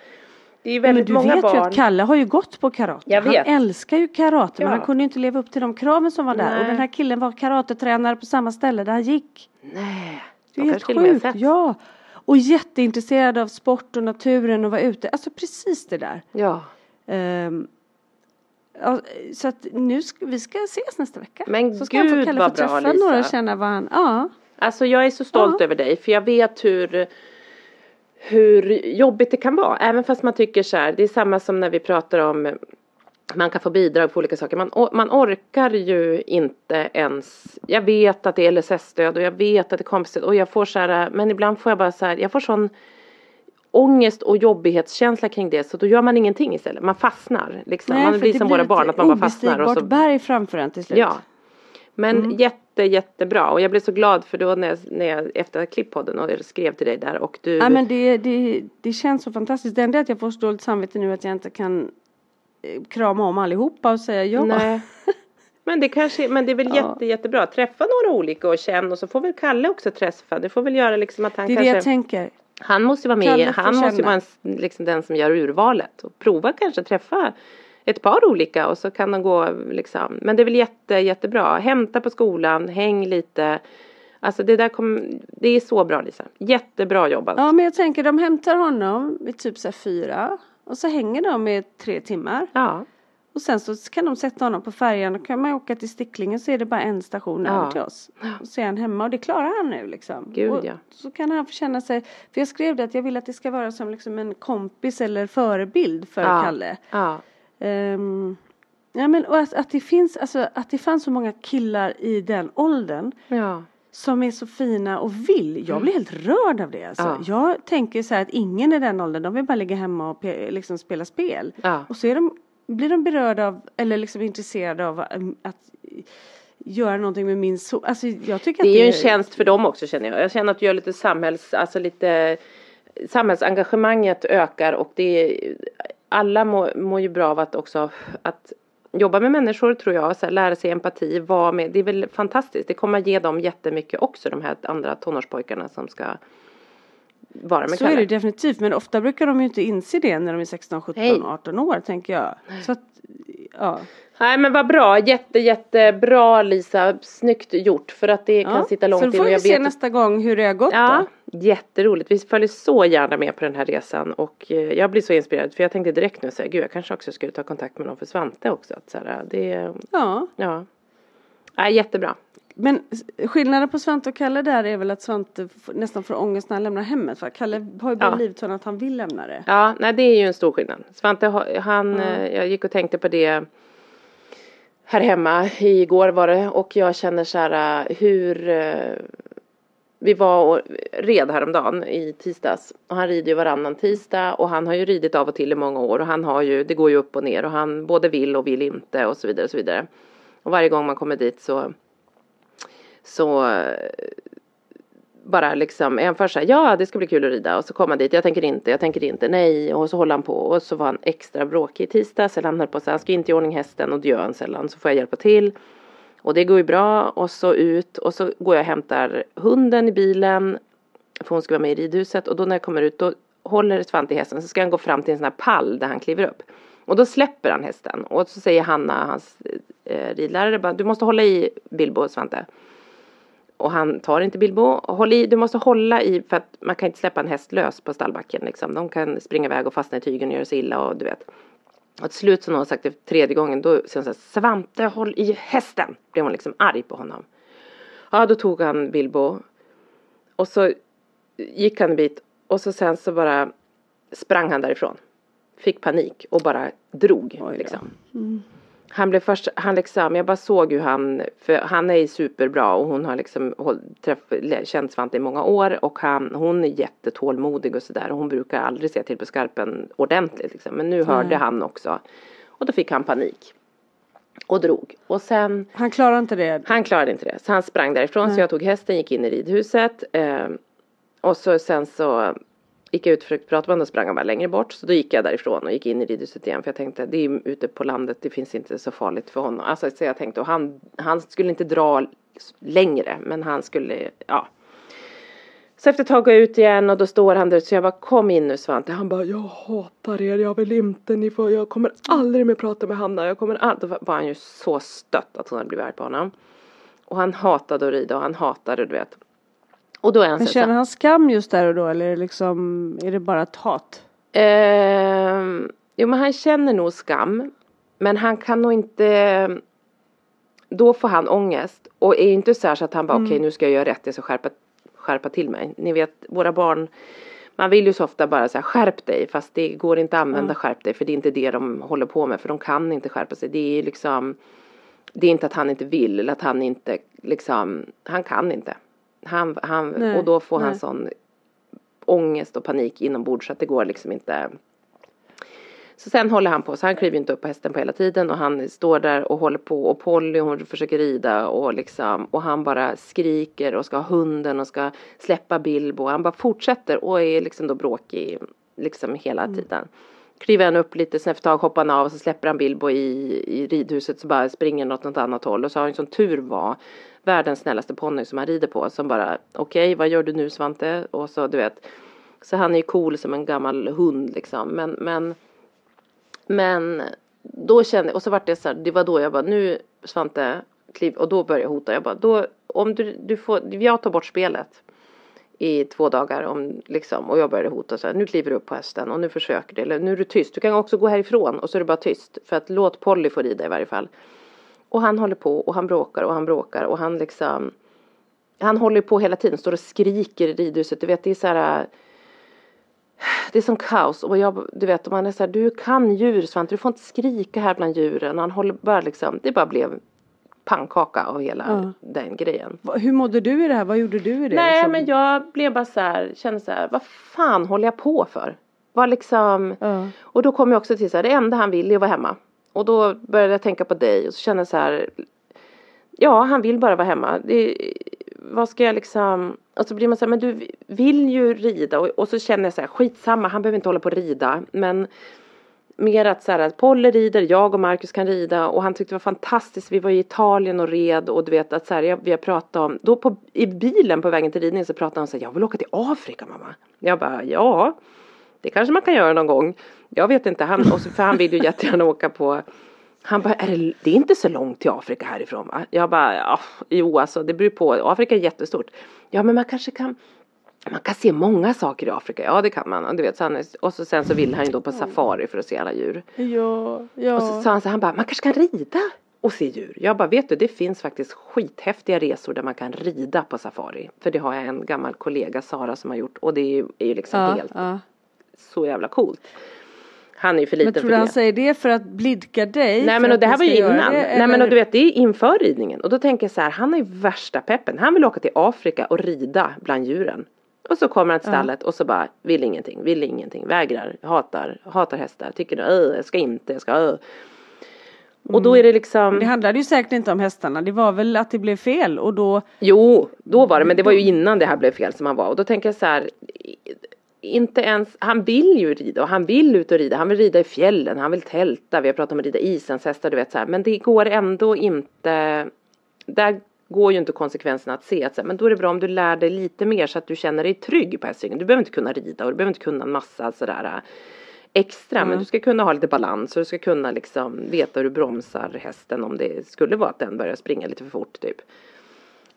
A: Det är ju
B: men
A: väldigt
B: du
A: många
B: vet ju
A: barn.
B: att Kalle har ju gått på karate.
A: Jag vet.
B: Han älskar ju karate men
A: Ja.
B: han kunde ju inte leva upp till de kraven som var där.
A: Nej.
B: Och den här killen var karatetränare på samma ställe där han gick.
A: Nej,
B: Det är helt sjukt. Ja. Och jätteintresserad av sport och naturen och vara ute. Alltså precis det där.
A: Ja.
B: Ehm, ja, så att nu ska, vi ska ses nästa vecka.
A: Men
B: så ska han få
A: gud,
B: Kalle
A: vad
B: få
A: bra,
B: träffa
A: Lisa.
B: några och känna vad han, ja.
A: Alltså jag är så stolt
B: Ja.
A: över dig för jag vet hur hur jobbigt det kan vara. Även fast man tycker så här, det är samma som när vi pratar om man kan få bidrag för olika saker. Man, man orkar ju inte ens. Jag vet att det är LSS-stöd och jag vet att det är kompisstöd och jag får så här, men ibland får jag bara så här, jag får sån ångest och jobbighetskänsla kring det så då gör man ingenting istället. Man fastnar liksom.
B: Nej,
A: man blir som våra barn att man bara fastnar och så
B: berg framför en till slut.
A: Ja. Men
B: Mm.
A: jätte, jättebra. Och jag blev så glad för då när jag, när jag efter klipppodden och skrev till dig där och du.
B: Ja, men det, det, det känns så fantastiskt. Det enda är att jag får så dåligt samvete nu att jag inte kan krama om allihopa och säga ja.
A: Nej. Men det kanske, men det är väl
B: Ja.
A: jätte, jättebra. Träffa några olika och känn och så får väl Kalle också träffa. Det får väl göra liksom att han
B: Det är
A: kanske.
B: det jag tänker.
A: Han måste ju vara med,
B: Kalle
A: han måste ju
B: känna.
A: vara en, liksom den som gör urvalet. Och prova kanske träffa ett par olika och så kan de gå liksom. Men det är väl jätte, jättebra. Hämta på skolan, häng lite. Alltså det där kommer, det är så bra Lisa. Jättebra jobbat.
B: Ja men jag tänker de hämtar honom vid typ så här fyra. Och så hänger de i tre timmar.
A: Ja.
B: Och sen så kan de sätta honom på färjan och kan man åka till Sticklingen så är det bara en station
A: Ja.
B: över till oss. Och så är han hemma och det klarar han nu liksom.
A: Gud,
B: och
A: ja.
B: Så kan han få känna sig, för jag skrev det att jag vill att det ska vara som liksom en kompis eller förebild för
A: Ja.
B: Kalle.
A: Ja.
B: Ehm, ja men och att, att det finns, alltså att det fanns så många killar i den åldern
A: Ja.
B: Som är så fina och vill. Jag blir helt rörd av det alltså.
A: Ja.
B: Jag tänker så här att ingen i den åldern, de vill bara ligga hemma och liksom spela spel.
A: Ja.
B: Och så de, blir de berörda av, eller liksom intresserade av um, att göra någonting med min son. Alltså jag tycker
A: Det
B: att
A: är ju en tjänst för dem också känner jag. Jag känner att du gör lite samhälls, alltså lite samhällsengagemanget ökar och det är, alla mår, mår ju bra av att också att jobba med människor tror jag, så här, lära sig empati, vara med. Det är väl fantastiskt. Det kommer att ge dem jättemycket också de här andra tonårspojkarna som ska vara med
B: Så är
A: Kalle.
B: det definitivt, men ofta brukar de ju inte inse det när de är 16, 17,
A: Nej.
B: 18 år tänker jag. Så att, ja.
A: Nej men vad bra, jätte jättebra Lisa, snyggt gjort för att det kan
B: ja.
A: sitta långt
B: Så då
A: in
B: får vi se nästa gång hur det har gått
A: Ja,
B: då.
A: Jätteroligt. Vi följer så gärna med på den här resan och eh, jag blir så inspirerad för jag tänkte direkt nu säga gud jag kanske också skulle ta kontakt med någon för Svante också. Att så här, det,
B: Ja.
A: ja. Nej, jättebra.
B: Men skillnaden på Svante och Kalle där är väl att Svante nästan får ångest när han lämnar hemmet. För Kalle har ju bara
A: Ja.
B: livton att han vill lämna det.
A: Ja, nej det är ju en stor skillnad. Svante han,
B: Ja.
A: eh, jag gick och tänkte på det här hemma igår var det och jag känner så här eh, hur eh, vi var och red häromdagen i tisdags. Och han rider ju varannan tisdag och han har ju ridit av och till i många år. Och han har ju, det går ju upp och ner och han både vill och vill inte och så vidare och så vidare. Och varje gång man kommer dit så så bara liksom, är han först såhär, ja det ska bli kul att rida. Och så kommer han dit, jag tänker inte, jag tänker inte, nej och så håller han på. Och så var han extra bråkig i tisdags, eller han höll på så han ska inte i ordning hästen och det gör han sällan, så får jag hjälpa till. Och det går ju bra och så ut och så går jag och hämtar hunden i bilen, för hon ska vara med i ridhuset och då när jag kommer ut då håller Svante i hästen så ska han gå fram till en sån här pall där han kliver upp. Och då släpper han hästen och så säger Hanna, hans eh, ridlärare, bara, du måste hålla i Bilbo Svante och han tar inte Bilbo. Håll i, du måste hålla i för att man kan inte släppa en häst lös på stallbacken liksom. De kan springa iväg och fastna i tygen och göra sig illa och du vet. Och till slut så har hon sagt det tredje gången då säger hon så här, Svante håll i hästen. Blev hon liksom arg på honom. Ja då tog han Bilbo. Och så gick han en bit och så sen så bara sprang han därifrån. Fick panik och bara drog liksom. Mm han blev först, han liksom, jag bara såg hur han, för han är superbra och hon har liksom träff, känt Svante i många år och han, hon är jättetålmodig och sådär och hon brukar aldrig se till på skarpen ordentligt liksom. Men nu hörde mm. han också och då fick han panik. Och drog. Och sen.
B: Han klarade inte det?
A: Han klarade inte det. Så han sprang därifrån Nej. så jag tog hästen, gick in i ridhuset. Eh, och så sen så gick jag ut och försökte prata med honom sprang han bara längre bort. Så då gick jag därifrån och gick in i ridhuset igen för jag tänkte det är ute på landet, det finns inte så farligt för honom. Alltså så jag tänkte och han, han skulle inte dra längre men han skulle, ja. Så efter ett tag går jag ut igen och då står han där så jag bara kom in nu Svante. Han bara jag hatar er, jag vill inte, ni får, jag kommer aldrig mer prata med Hanna. Jag kommer aldrig, då var han ju så stött att hon hade blivit arg på honom. Och han hatade att rida och han hatade du vet
B: och då är han Men känner han skam just där och då eller är det liksom, är det bara ett hat?
A: Eh, jo men han känner nog skam. Men han kan nog inte, då får han ångest. Och är inte så så att han bara mm. okej okay, nu ska jag göra rätt, jag ska skärpa, skärpa till mig. Ni vet våra barn, man vill ju så ofta bara säga skärp dig fast det går inte att använda mm. skärp dig för det är inte det de håller på med för de kan inte skärpa sig. Det är liksom, det är inte att han inte vill eller att han inte liksom, han kan inte. Han, han, och då får nej. han sån ångest och panik inombords så att det går liksom inte. Så sen håller han på, så han kliver inte upp på hästen på hela tiden och han står där och håller på och Polly hon försöker rida och liksom och han bara skriker och ska ha hunden och ska släppa Bilbo. Han bara fortsätter och är liksom då bråkig liksom hela mm. tiden. Kliver han upp lite, sen efter ett tag hoppar han av och så släpper han Bilbo i, i ridhuset så bara springer han åt något annat håll. Och så har han som tur var världens snällaste ponny som han rider på som bara okej okay, vad gör du nu Svante? Och så du vet. Så han är ju cool som en gammal hund liksom. Men men men då kände och så vart det så här, det var då jag bara nu Svante kliv och då började jag hota. Jag bara då om du, du får jag tar bort spelet i två dagar om liksom och jag började hota så här, nu kliver du upp på hästen och nu försöker du eller nu är du tyst du kan också gå härifrån och så är du bara tyst för att låt Polly få rida i varje fall och han håller på och han bråkar och han bråkar och han liksom Han håller på hela tiden, står och skriker i ridhuset. Du vet det är så här äh, det är som kaos och jag, du vet, om man är så här, du kan djur Svante, du får inte skrika här bland djuren. Han håller bara liksom, det bara blev pannkaka av hela ja. den grejen.
B: Hur mådde du i det här? Vad gjorde du i det?
A: Nej liksom? men jag blev bara så här, kände så här, vad fan håller jag på för? Var liksom, ja. och då kom jag också till så här, det enda han vill är att vara hemma. Och då började jag tänka på dig och så kände jag så här. Ja, han vill bara vara hemma. Det, vad ska jag liksom. Och så blir man så här, men du vill ju rida och, och så känner jag så här, skitsamma, han behöver inte hålla på och rida. Men mer att så här att Polly rider, jag och Marcus kan rida och han tyckte det var fantastiskt. Vi var i Italien och red och du vet att så här, jag, vi har pratat om, då på, i bilen på vägen till ridningen så pratade han så här, jag vill åka till Afrika mamma. Jag bara, ja, det kanske man kan göra någon gång. Jag vet inte, han, och så, för han vill ju jättegärna åka på han bara, är det, det är inte så långt till Afrika härifrån va? Jag bara, ja, jo alltså det beror på, Afrika är jättestort. Ja men man kanske kan, man kan se många saker i Afrika, ja det kan man. Du vet, så han, och så, sen så vill han ju då på safari för att se alla djur.
B: Ja, ja.
A: Och så sa han så han bara, man kanske kan rida och se djur. Jag bara, vet du det finns faktiskt skithäftiga resor där man kan rida på safari. För det har jag en gammal kollega, Sara, som har gjort och det är ju, är ju liksom ja, helt ja så jävla coolt. Han är ju för liten
B: men tror du han säger det för att blidka dig?
A: Nej men och det här var ju innan. Det, Nej men och du vet det är inför ridningen. Och då tänker jag så här, han är värsta peppen. Han vill åka till Afrika och rida bland djuren. Och så kommer han till stallet och så bara vill ingenting, vill ingenting, vägrar, hatar, hatar hästar, tycker jag ska inte, jag ska öh. Och då är det liksom...
B: Det handlade ju säkert inte om hästarna, det var väl att det blev fel och då...
A: Jo, då var det, men det var ju innan det här blev fel som han var. Och då tänker jag så här, inte ens, han vill ju rida och han vill ut och rida, han vill rida i fjällen, han vill tälta, vi har pratat om att rida islandshästar, du vet så här. Men det går ändå inte, där går ju inte konsekvenserna att se att så men då är det bra om du lär dig lite mer så att du känner dig trygg på hästryggen. Du behöver inte kunna rida och du behöver inte kunna en massa sådär extra mm. men du ska kunna ha lite balans och du ska kunna liksom veta hur du bromsar hästen om det skulle vara att den börjar springa lite för fort typ.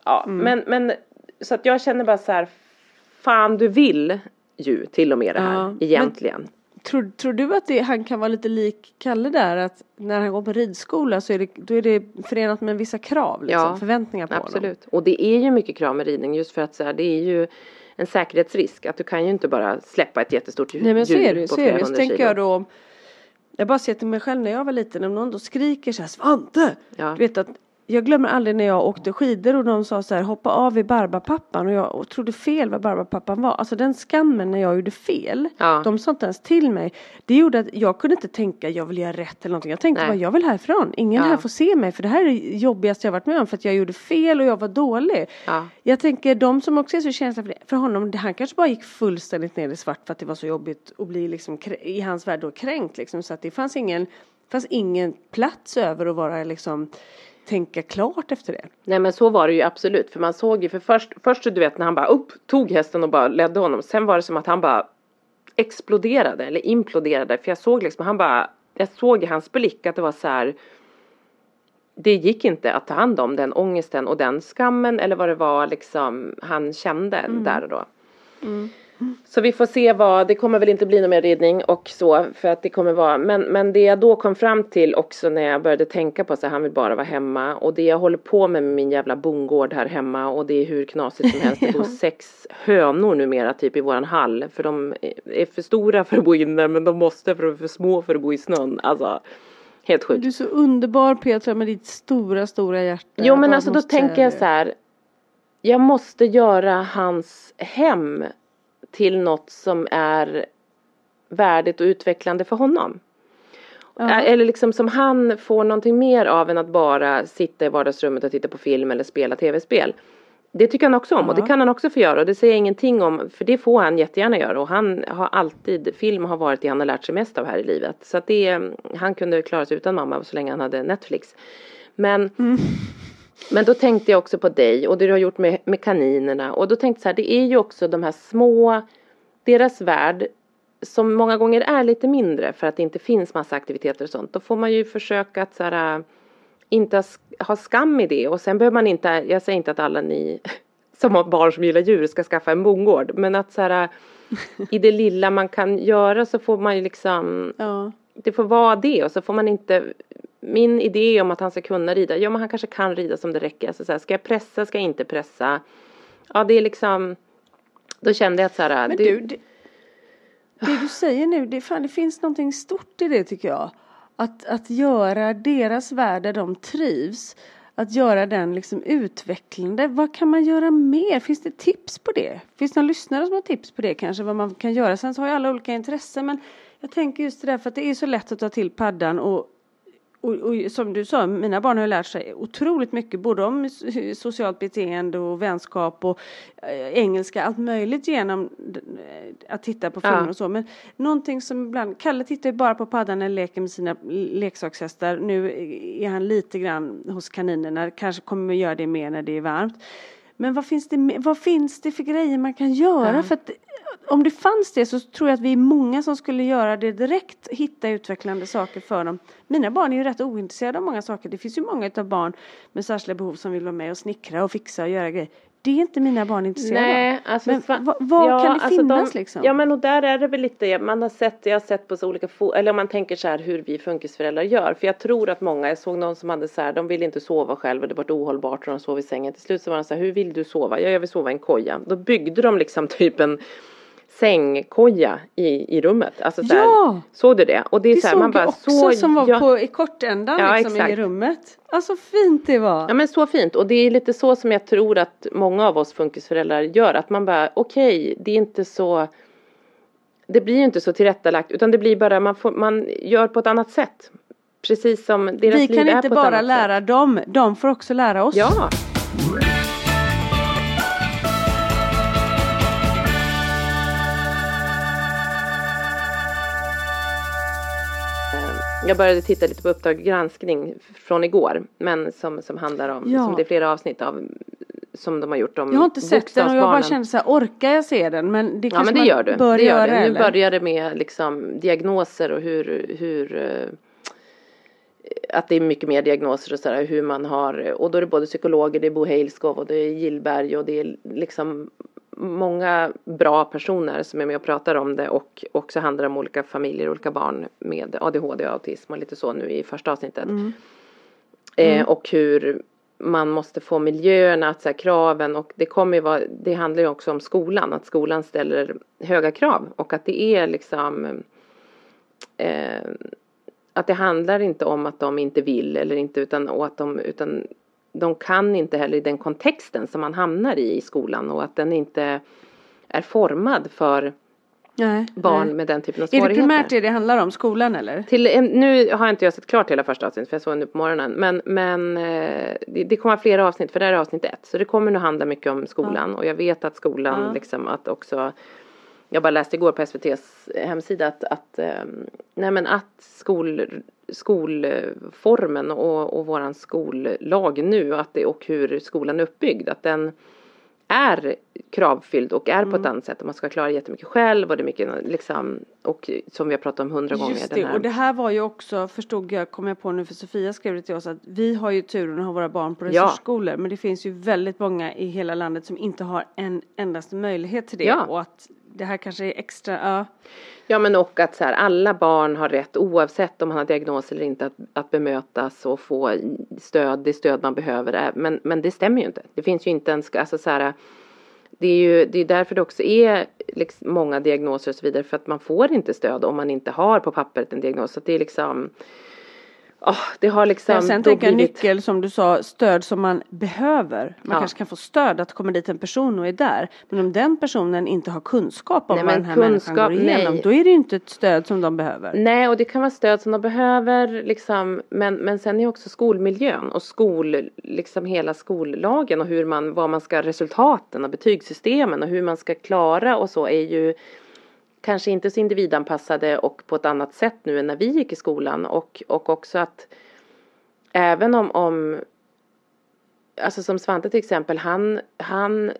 A: Ja mm. men, men så att jag känner bara så här fan du vill ju till och med det här ja, egentligen.
B: Tror, tror du att det, han kan vara lite lik Kalle där att när han går på ridskola så är det, då är det förenat med vissa krav, liksom, ja, förväntningar på
A: absolut.
B: honom?
A: Absolut, och det är ju mycket krav med ridning just för att så här, det är ju en säkerhetsrisk att du kan ju inte bara släppa ett jättestort djur
B: Nej men så är det, så är det. Så tänker jag då jag bara ser till mig själv när jag var liten, om någon då skriker så här Svante! Ja. Du vet att jag glömmer aldrig när jag åkte skidor och de sa så här hoppa av i Barbapappan och jag trodde fel vad Barbapappan var. Alltså den skammen när jag gjorde fel. Ja. De sa inte ens till mig. Det gjorde att jag kunde inte tänka jag vill göra rätt eller någonting. Jag tänkte Nej. bara jag vill härifrån. Ingen ja. här får se mig för det här är det jobbigaste jag varit med om för att jag gjorde fel och jag var dålig. Ja. Jag tänker de som också är så känsliga för det. För honom, han kanske bara gick fullständigt ner i svart för att det var så jobbigt att bli liksom i hans värld då kränkt liksom. Så att det fanns ingen, fanns ingen plats över att vara liksom tänka klart efter det.
A: Nej men så var det ju absolut för man såg ju för först, först du vet när han bara upp, tog hästen och bara ledde honom sen var det som att han bara exploderade eller imploderade för jag såg liksom han bara jag såg i hans blick att det var så här det gick inte att ta hand om den ångesten och den skammen eller vad det var liksom han kände mm. där och då. Mm. Så vi får se vad, det kommer väl inte bli någon mer ridning och så för att det kommer vara, men, men det jag då kom fram till också när jag började tänka på så han vill bara vara hemma och det jag håller på med med min jävla bondgård här hemma och det är hur knasigt som helst. Det bor sex hönor numera typ i våran hall för de är för stora för att bo inne men de måste för att vara för små för att bo i snön. Alltså helt sjukt.
B: Du är så underbar Petra med ditt stora, stora hjärta.
A: Jo men alltså då tänker jag så här. Jag måste göra hans hem till något som är värdigt och utvecklande för honom. Ja. Eller liksom som han får någonting mer av än att bara sitta i vardagsrummet och titta på film eller spela tv-spel. Det tycker han också om ja. och det kan han också få göra och det säger jag ingenting om för det får han jättegärna göra och han har alltid, film har varit det han har lärt sig mest av här i livet. Så att det, han kunde klara sig utan mamma så länge han hade Netflix. Men mm. Men då tänkte jag också på dig och det du har gjort med, med kaninerna och då tänkte jag så här, det är ju också de här små, deras värld som många gånger är lite mindre för att det inte finns massa aktiviteter och sånt. Då får man ju försöka att så här, inte ha skam i det och sen behöver man inte, jag säger inte att alla ni som har barn som gillar djur ska skaffa en bondgård men att så här, i det lilla man kan göra så får man ju liksom ja. det får vara det och så får man inte min idé om att han ska kunna rida, ja men han kanske kan rida som det räcker. Alltså så här, ska jag pressa, ska jag inte pressa? Ja det är liksom, då kände jag att så här.
B: Men det, du, det, det du säger nu, det, fan, det finns någonting stort i det tycker jag. Att, att göra deras värld där de trivs, att göra den liksom utvecklande. Vad kan man göra mer? Finns det tips på det? Finns det någon lyssnare som har tips på det kanske? Vad man kan göra? Sen så har ju alla olika intressen men jag tänker just det där för att det är så lätt att ta till paddan och och, och, som du sa, mina barn har lärt sig otroligt mycket både om socialt beteende och vänskap och äh, engelska, allt möjligt genom äh, att titta på filmer ja. och så. Men någonting som ibland, Kalle tittar ju bara på paddan när han leker med sina leksakshästar. Nu är han lite grann hos kaninerna, kanske kommer att göra det mer när det är varmt. Men vad finns det, vad finns det för grejer man kan göra? Ja. För att om det fanns det så tror jag att vi är många som skulle göra det direkt, hitta utvecklande saker för dem. Mina barn är ju rätt ointresserade av många saker. Det finns ju många av barn med särskilda behov som vill vara med och snickra och fixa och göra grejer. Det är inte mina barn intresserade
A: Nej,
B: av.
A: Alltså,
B: men vad, vad ja, kan det alltså finnas
A: de,
B: liksom?
A: Ja men och där är det väl lite, man har sett, jag har sett på så olika, eller om man tänker så här hur vi funkisföräldrar gör. För jag tror att många, jag såg någon som hade så här, de ville inte sova själv och det var ohållbart och de sov i sängen. Till slut så var de så här, hur vill du sova? Ja, jag vill sova i en koja. Då byggde de liksom typ en sängkoja i, i rummet. Alltså så här,
B: ja!
A: Såg du det?
B: Och det, är det så här, man bara, också så, som var ja. på, i kortändan ja, liksom, exakt. i rummet. Alltså fint det var.
A: Ja men så fint och det är lite så som jag tror att många av oss funkisföräldrar gör. Att man bara okej okay, det är inte så det blir ju inte så tillrättalagt utan det blir bara man, får, man gör på ett annat sätt. precis som deras
B: Vi
A: liv
B: kan
A: är
B: inte
A: på ett
B: bara
A: annat
B: lära
A: sätt.
B: dem, de får också lära oss.
A: Ja. Jag började titta lite på Uppdrag granskning från igår, men som, som handlar om,
B: Ja.
A: som det är flera avsnitt av, som de har gjort om
B: Jag har inte sett den och jag bara kände så här, orkar jag se den? Men det
A: Ja
B: kanske
A: men det
B: man
A: gör du.
B: bör
A: det gör
B: göra
A: du. Nu börjar det med liksom diagnoser och hur, hur eh, att det är mycket mer diagnoser och sådär hur man har och då är det både psykologer, det är Bo Heilskov och det är Gillberg och det är liksom många bra personer som är med och pratar om det och också handlar om olika familjer, olika barn med ADHD och autism och lite så nu i första avsnittet.
B: Mm.
A: Eh, och hur man måste få miljöerna, att så här, kraven och det kommer ju vara, det handlar ju också om skolan, att skolan ställer höga krav och att det är liksom eh, att det handlar inte om att de inte vill eller inte utan, och att de, utan de kan inte heller i den kontexten som man hamnar i i skolan och att den inte är formad för
B: Nej,
A: barn
B: nej.
A: med den typen av
B: Är det
A: svårigheter.
B: primärt det det handlar om, skolan eller?
A: Till, en- nu har inte jag sett klart hela första avsnittet för jag såg nu på morgonen. Men, men eh, det, det kommer flera avsnitt för det här är avsnitt ett. Så det kommer nog handla mycket om skolan. Och jag vet att skolan
B: Ja.
A: liksom att också jag bara läste igår på SVTs hemsida att, att, eh, nej men att skol, skolformen och, och våran skollag nu att det, och hur skolan är uppbyggd att den är kravfylld och är på
B: Mm.
A: ett annat sätt man ska klara jättemycket själv och det är mycket liksom och som vi har pratat om hundra gånger.
B: Just det,
A: här-
B: och det här var ju också, förstod jag, kom jag på nu för Sofia skrev det till oss att vi har ju turen att ha våra barn på
A: Ja.
B: resursskolor men det finns ju väldigt många i hela landet som inte har en endaste möjlighet till det
A: Ja.
B: och att det här kanske är extra, ja.
A: Ja men och att så här, alla barn har rätt oavsett om man har diagnos eller inte att, att bemötas och få stöd, det stöd man behöver. Men, men det stämmer ju inte. Det finns ju inte ens, alltså så här, det är ju det är därför det också är liksom många diagnoser och så vidare för att man får inte stöd om man inte har på pappret en diagnos. Så att det är liksom, åh, det har liksom
B: Ja, sen tänker jag nyckel som du sa, stöd som man behöver. Man
A: Ja.
B: kanske kan få stöd att komma dit en person och är där. Men om den personen inte har kunskap om
A: Nej,
B: vad
A: men
B: den här människan
A: kunskap,
B: går igenom,
A: nej.
B: då är det ju inte ett stöd som de behöver.
A: Nej, och det kan vara stöd som de behöver, liksom, men, men sen är också skolmiljön och skol, liksom hela skollagen och hur man, vad man ska, resultaten och betygssystemen och hur man ska klara och så är ju kanske inte så individanpassade och på ett annat sätt nu än när vi gick i skolan och, och också att även om, om alltså som Svante till exempel, han, han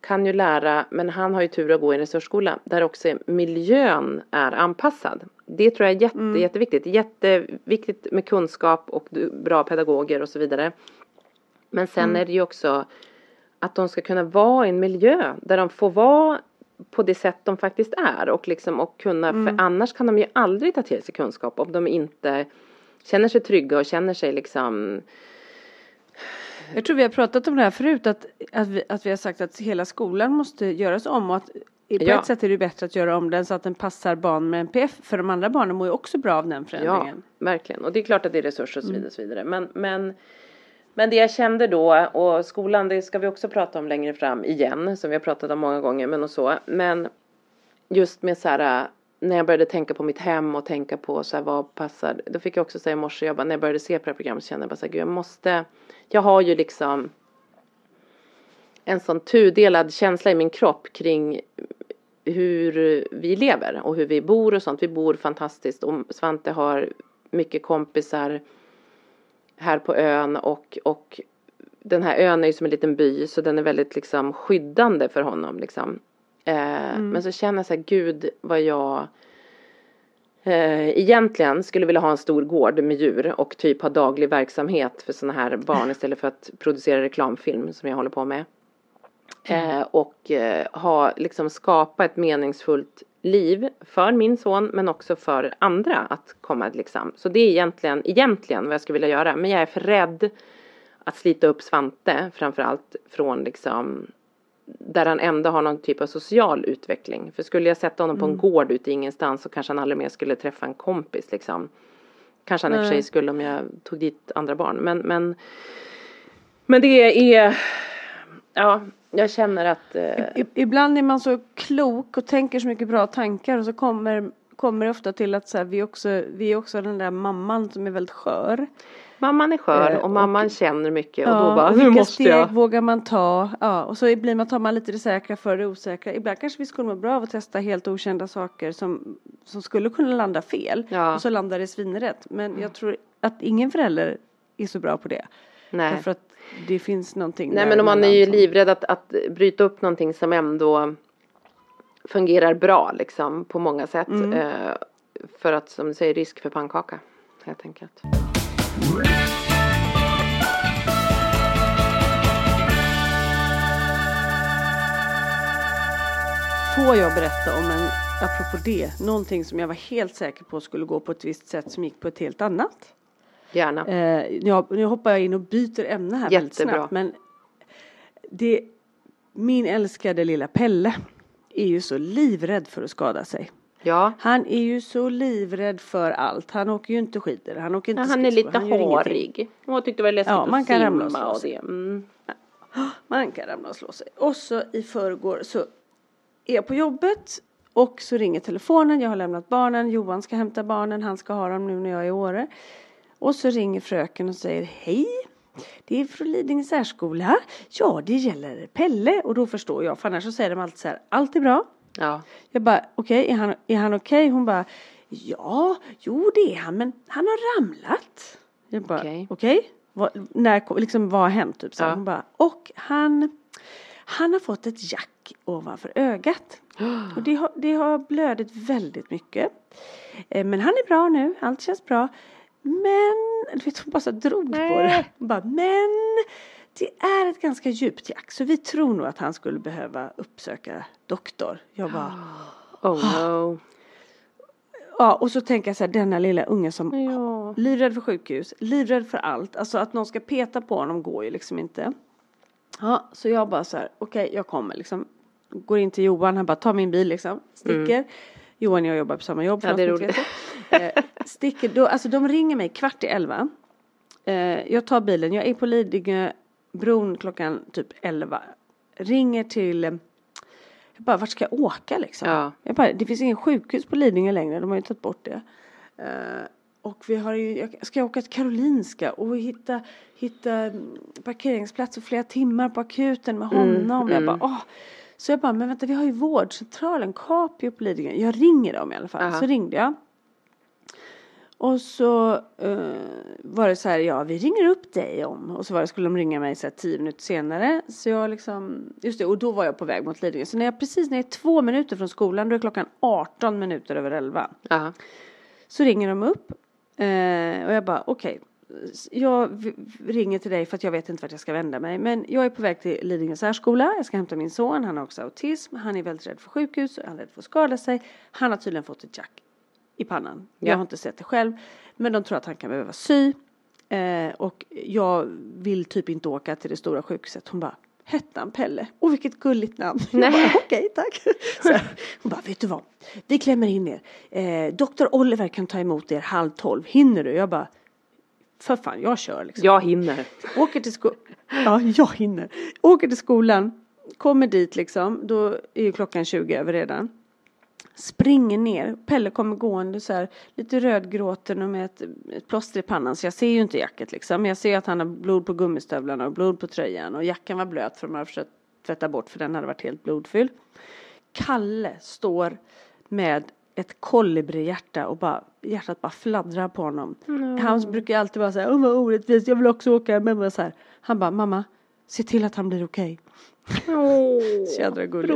A: kan ju lära, men han har ju tur att gå i en resursskola där också miljön är anpassad. Det tror jag är jätte,
B: Mm.
A: jätteviktigt. Jätteviktigt med kunskap och bra pedagoger och så vidare. Men sen
B: Mm.
A: är det ju också att de ska kunna vara i en miljö där de får vara på det sätt de faktiskt är och liksom och kunna,
B: Mm.
A: för annars kan de ju aldrig ta till sig kunskap om de inte känner sig trygga och känner sig liksom
B: Jag tror vi har pratat om det här förut, att, att, vi, att vi har sagt att hela skolan måste göras om och att på
A: Ja.
B: ett sätt är det bättre att göra om den så att den passar barn med NPF, för de andra barnen mår ju också bra av den förändringen.
A: Ja, verkligen. Och det är klart att det är resurser och så vidare. Och så vidare. Men, men, men det jag kände då, och skolan det ska vi också prata om längre fram igen, som vi har pratat om många gånger, men och så. Men just med så här, när jag började tänka på mitt hem och tänka på så här, vad passar, då fick jag också säga i morse, jag bara, när jag började se på det här programmet så kände jag bara så här, gud jag måste, jag har ju liksom en sån tudelad känsla i min kropp kring hur vi lever och hur vi bor och sånt. Vi bor fantastiskt och Svante har mycket kompisar här på ön och, och den här ön är ju som en liten by så den är väldigt liksom skyddande för honom liksom. Eh, Men så känner jag så här, gud vad jag eh, egentligen skulle vilja ha en stor gård med djur och typ ha daglig verksamhet för sådana här barn istället för att producera reklamfilm som jag håller på med. Eh, och eh, ha liksom skapa ett meningsfullt liv för min son men också för andra att komma liksom. Så det är egentligen, egentligen vad jag skulle vilja göra. Men jag är för rädd att slita upp Svante framförallt från liksom där han ändå har någon typ av social utveckling. För skulle jag sätta honom på en gård ute ingenstans så kanske han aldrig mer skulle träffa en kompis liksom. Kanske han i och för sig
B: Nej.
A: skulle om jag tog dit andra barn. Men, men, men det är, ja, jag känner att eh,
B: I, ibland är man så klok och tänker så mycket bra tankar och så kommer kommer det ofta till att så här, vi, också, vi är också den där mamman som är väldigt skör.
A: Mamman är skör
B: Eh,
A: och mamman
B: och-
A: känner mycket
B: Ja,
A: och då bara, nu
B: vilka
A: måste
B: steg
A: jag.
B: vågar man ta? Ja, och så blir man, tar man lite det säkra för det osäkra. Ibland kanske vi skulle må bra av att testa helt okända saker som, som skulle kunna landa fel.
A: Ja.
B: Och så landar det svinrätt. Men jag tror att ingen förälder är så bra på det.
A: Nej.
B: Därför att det finns någonting
A: Nej men om man är ju livrädd att, att bryta upp någonting som ändå fungerar bra liksom på många sätt.
B: Mm.
A: Eh, för att som du säger risk för pannkaka helt enkelt.
B: Får jag berätta om en, apropå det, någonting som jag var helt säker på skulle gå på ett visst sätt som gick på ett helt annat.
A: Gärna.
B: Eh, jag, nu hoppar jag in och byter ämne här väldigt
A: Jättebra.
B: snabbt. Men det, min älskade lilla Pelle är ju så livrädd för att skada sig.
A: Ja.
B: Han är ju så livrädd för allt. Han åker ju inte skidor. Han åker inte
A: Ja, han är lite hårig. Och jag tyckte det var läskigt
B: Ja, man
A: att
B: kan
A: simma
B: ramla och slå
A: och
B: sig.
A: Mm.
B: Man kan ramla och slå sig. Och så i förrgår så är jag på jobbet och så ringer telefonen. Jag har lämnat barnen. Johan ska hämta barnen. Han ska ha dem nu när jag är i Åre. Och så ringer fröken och säger hej. Det är från Lidingö särskola. Ja, det gäller Pelle. Och då förstår jag. För annars så säger de alltid så här. Allt är bra.
A: Ja.
B: Jag bara, okej, är han, är han okej? Hon bara, ja, jo det är han, men han har ramlat. Jag bara,
A: Okej.
B: okej, vad, när, liksom, vad har hänt? Typ, så.
A: Ja.
B: Hon bara, och han, han har fått ett jack ovanför ögat. Och det har, det har blödit väldigt mycket. Eh, Men han är bra nu, allt känns bra. Men, du vet hon bara så drog på det. Hon bara, men det är ett ganska djupt jack så vi tror nog att han skulle behöva uppsöka doktor. Jag bara,
A: Oh no.
B: ja och så tänker jag så här, denna lilla unge som
A: Ja.
B: livrädd för sjukhus, livrädd för allt. Alltså att någon ska peta på honom går ju liksom inte. Ja, så jag bara så här, okej jag kommer liksom. Går in till Johan, han bara tar min bil liksom, sticker. Johan och jag jobbar på samma jobb.
A: Ja, det är roligt.
B: Eh, sticker, då, alltså de ringer mig kvart i elva. Eh, jag tar bilen, jag är på Lidingöbron klockan typ elva. Ringer till, eh, jag bara vart ska jag åka liksom?
A: Ja.
B: Jag bara, det finns ingen sjukhus på Lidingö längre, de har ju tagit bort det. Eh, och vi har ju, jag ska åka till Karolinska och hitta, hitta mm, parkeringsplats och flera timmar på akuten med honom. Jag bara, åh. Så jag bara, men vänta vi har ju vårdcentralen, Capio på Lidingö. Jag ringer dem i alla fall.
A: Aha.
B: Så ringde jag. Och så eh, var det så här, ja vi ringer upp dig om. Och så var det, skulle de ringa mig så här tio minuter senare. Så jag liksom, just det, och då var jag på väg mot Lidingö. Så när jag precis när jag är två minuter från skolan, då är klockan 18 minuter över 11.
A: Ja.
B: Så ringer de upp eh, och jag bara okej. Jag v- ringer till dig för att jag vet inte vart jag ska vända mig. Men jag är på väg till Lidingö särskola. Jag ska hämta min son. Han har också autism. Han är väldigt rädd för sjukhus. Han är rädd för att skada sig. Han har tydligen fått ett jack i pannan.
A: Ja.
B: Jag har inte sett det själv. Men de tror att han kan behöva sy. Eh, och jag vill typ inte åka till det stora sjukhuset. Hon bara Hette han Pelle? Åh vilket gulligt namn. Jag
A: Nej.
B: bara, Okej tack. Så hon bara, vet du vad? Vi klämmer in er. Eh, Dr. Oliver kan ta emot er halv tolv. Hinner du? Jag bara, för fan jag kör liksom.
A: Jag hinner.
B: Åker till skolan. Ja, jag hinner. Åker till skolan. Kommer dit liksom. Då är ju klockan 20 över redan. Springer ner. Pelle kommer gående så här lite rödgråten och med ett, ett plåster i pannan. Så jag ser ju inte jacket liksom. Men jag ser att han har blod på gummistövlarna och blod på tröjan. Och jackan var blöt för de hade försökt tvätta bort för den hade varit helt blodfylld. Kalle står med ett kolibrihjärta och bara, hjärtat bara fladdrar på honom. Han brukar alltid vara så här, åh vad orättvist, jag vill också åka. Men så här. Han bara, mamma, se till att han blir okej.
A: Åh,
B: Så jädra gulligt.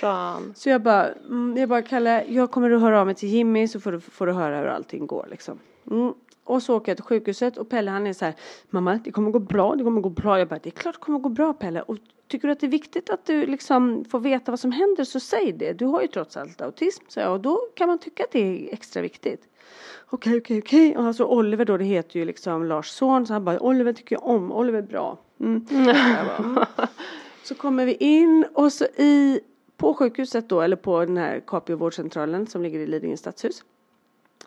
B: Ja. Så jag bara, mm, jag bara, Kalle, jag kommer att höra av mig till Jimmy så får du, får du höra hur allting går liksom. Mm. Och så åker jag till sjukhuset och Pelle han är så här, mamma det kommer gå bra, det kommer gå bra. Jag bara, det är klart det kommer gå bra Pelle. Och tycker du att det är viktigt att du liksom får veta vad som händer så säg det. Du har ju trots allt autism, så jag, och då kan man tycka att det är extra viktigt. Okej, okej, okej. Och alltså Oliver då, det heter ju liksom Lars son, så han bara, Oliver tycker jag om, Oliver är bra. Mm. Mm. Så kommer vi in och så i, på sjukhuset då, eller på den här Capio vårdcentralen som ligger i Lidingö stadshus.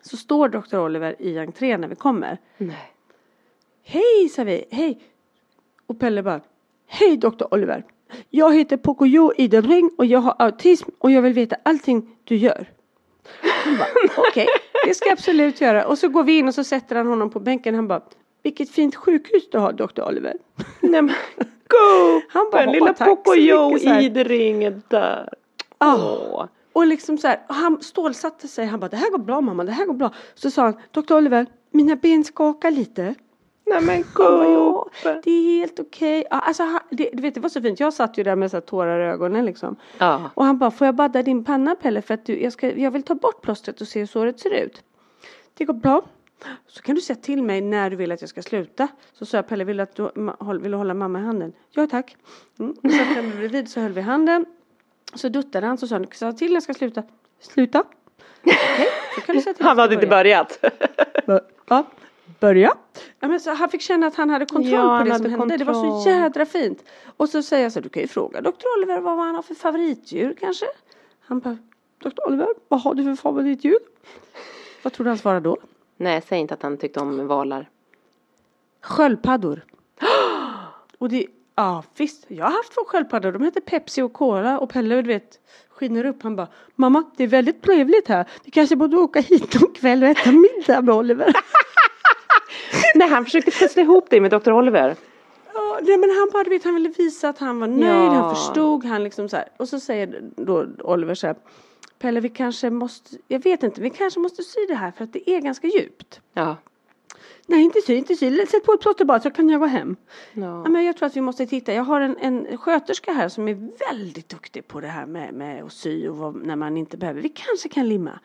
B: Så står Dr. Oliver i entrén när vi kommer.
A: Nej.
B: Hej, sa vi, hej. Och Pelle bara, hej Dr. Oliver. Jag heter Pocoyo Idebring och jag har autism och jag vill veta allting du gör. Okej, det ska jag absolut göra. Och så går vi in och så sätter han honom på bänken. Han bara, vilket fint sjukhus du har, doktor Oliver.
A: Nej men go!
B: Han bara,
A: Den lilla
B: "Åh, tack så
A: Pocoyo
B: mycket", så här.
A: i det ringet där.
B: Ja.
A: Åh.
B: Och liksom så här, han stålsatte sig. Han bara, det här går bra mamma, det här går bra. Så sa han, doktor Oliver, mina ben skakar lite.
A: Nej men
B: Ja,
A: gubben.
B: det är helt okej. Ja, alltså, han- det, du vet, det var så fint. Jag satt ju där med så här tårar i ögonen liksom.
A: Ja.
B: Och han bara, får jag badda din panna Pelle för att du, jag, ska, jag vill ta bort plåstret och se hur såret ser ut. Det går bra. Så kan du säga till mig när du vill att jag ska sluta. Så sa jag, Pelle vill du, att du vill du hålla mamma i handen? Ja tack. Mm. Och så kom vi bredvid så höll vi handen. Så duttade han så sa han, sa till när jag ska sluta. Sluta. Okej, så kan du säga till
A: Han hade inte börjat.
B: Ja, börja. Ja, men så han fick känna att han hade kontroll
A: Ja,
B: på det som hände. Det var så
A: kontroll.
B: jädra fint. Och så säger jag så här, du kan ju fråga doktor Oliver vad han har för favoritdjur kanske. Han bara, doktor Oliver, vad har du för favoritdjur? Vad tror du han svarar då?
A: Nej, säg inte att han tyckte om valar.
B: Sköldpaddor. och det, ja visst, jag har haft två sköldpaddor. De heter Pepsi och Cola och Pelle du vet skiner upp. Han bara, mamma det är väldigt trevligt här. Vi kanske borde åka hit någon kväll och äta middag med Oliver.
A: Nej, han försökte pussla ihop dig med Dr. Oliver.
B: Ja, nej, men han bara, du vet, han ville visa att han var nöjd,
A: Ja.
B: han förstod, han liksom så här. Och så säger då Oliver så här, Pelle vi kanske måste, jag vet inte, vi kanske måste sy det här för att det är ganska djupt.
A: Ja.
B: Nej inte sy, inte sy, sätt på ett plåster bara så kan jag gå hem.
A: Ja.
B: Ja, men jag tror att vi måste titta, jag har en, en sköterska här som är väldigt duktig på det här med, med att sy och vad, när man inte behöver, vi kanske kan limma.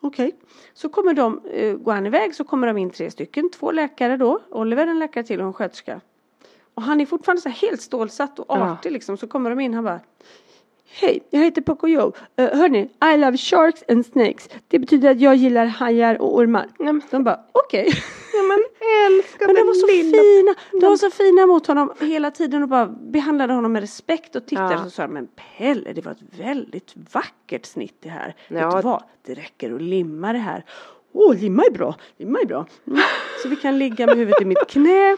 B: Okej, så kommer de, eh, går han iväg så kommer de in tre stycken, två läkare då, Oliver en läkare till och en sköterska. Och han är fortfarande så här helt stålsatt och
A: Ja.
B: artig liksom, så kommer de in, han bara Hej, jag heter Pocoyo. Uh, hörni, I love sharks and snakes. Det betyder att jag gillar hajar och ormar.
A: Nej, men-
B: De bara, okej.
A: Ja, men älskade
B: Men de var så fina. De var så fina mot honom hela tiden och bara behandlade honom med respekt och tittade
A: Ja.
B: och sa men Pelle det var ett väldigt vackert snitt det här.
A: Ja.
B: Vet du vad? Det räcker att limma det här. Åh, limma är bra. Limma är bra. Mm. Så vi kan ligga med huvudet i mitt knä.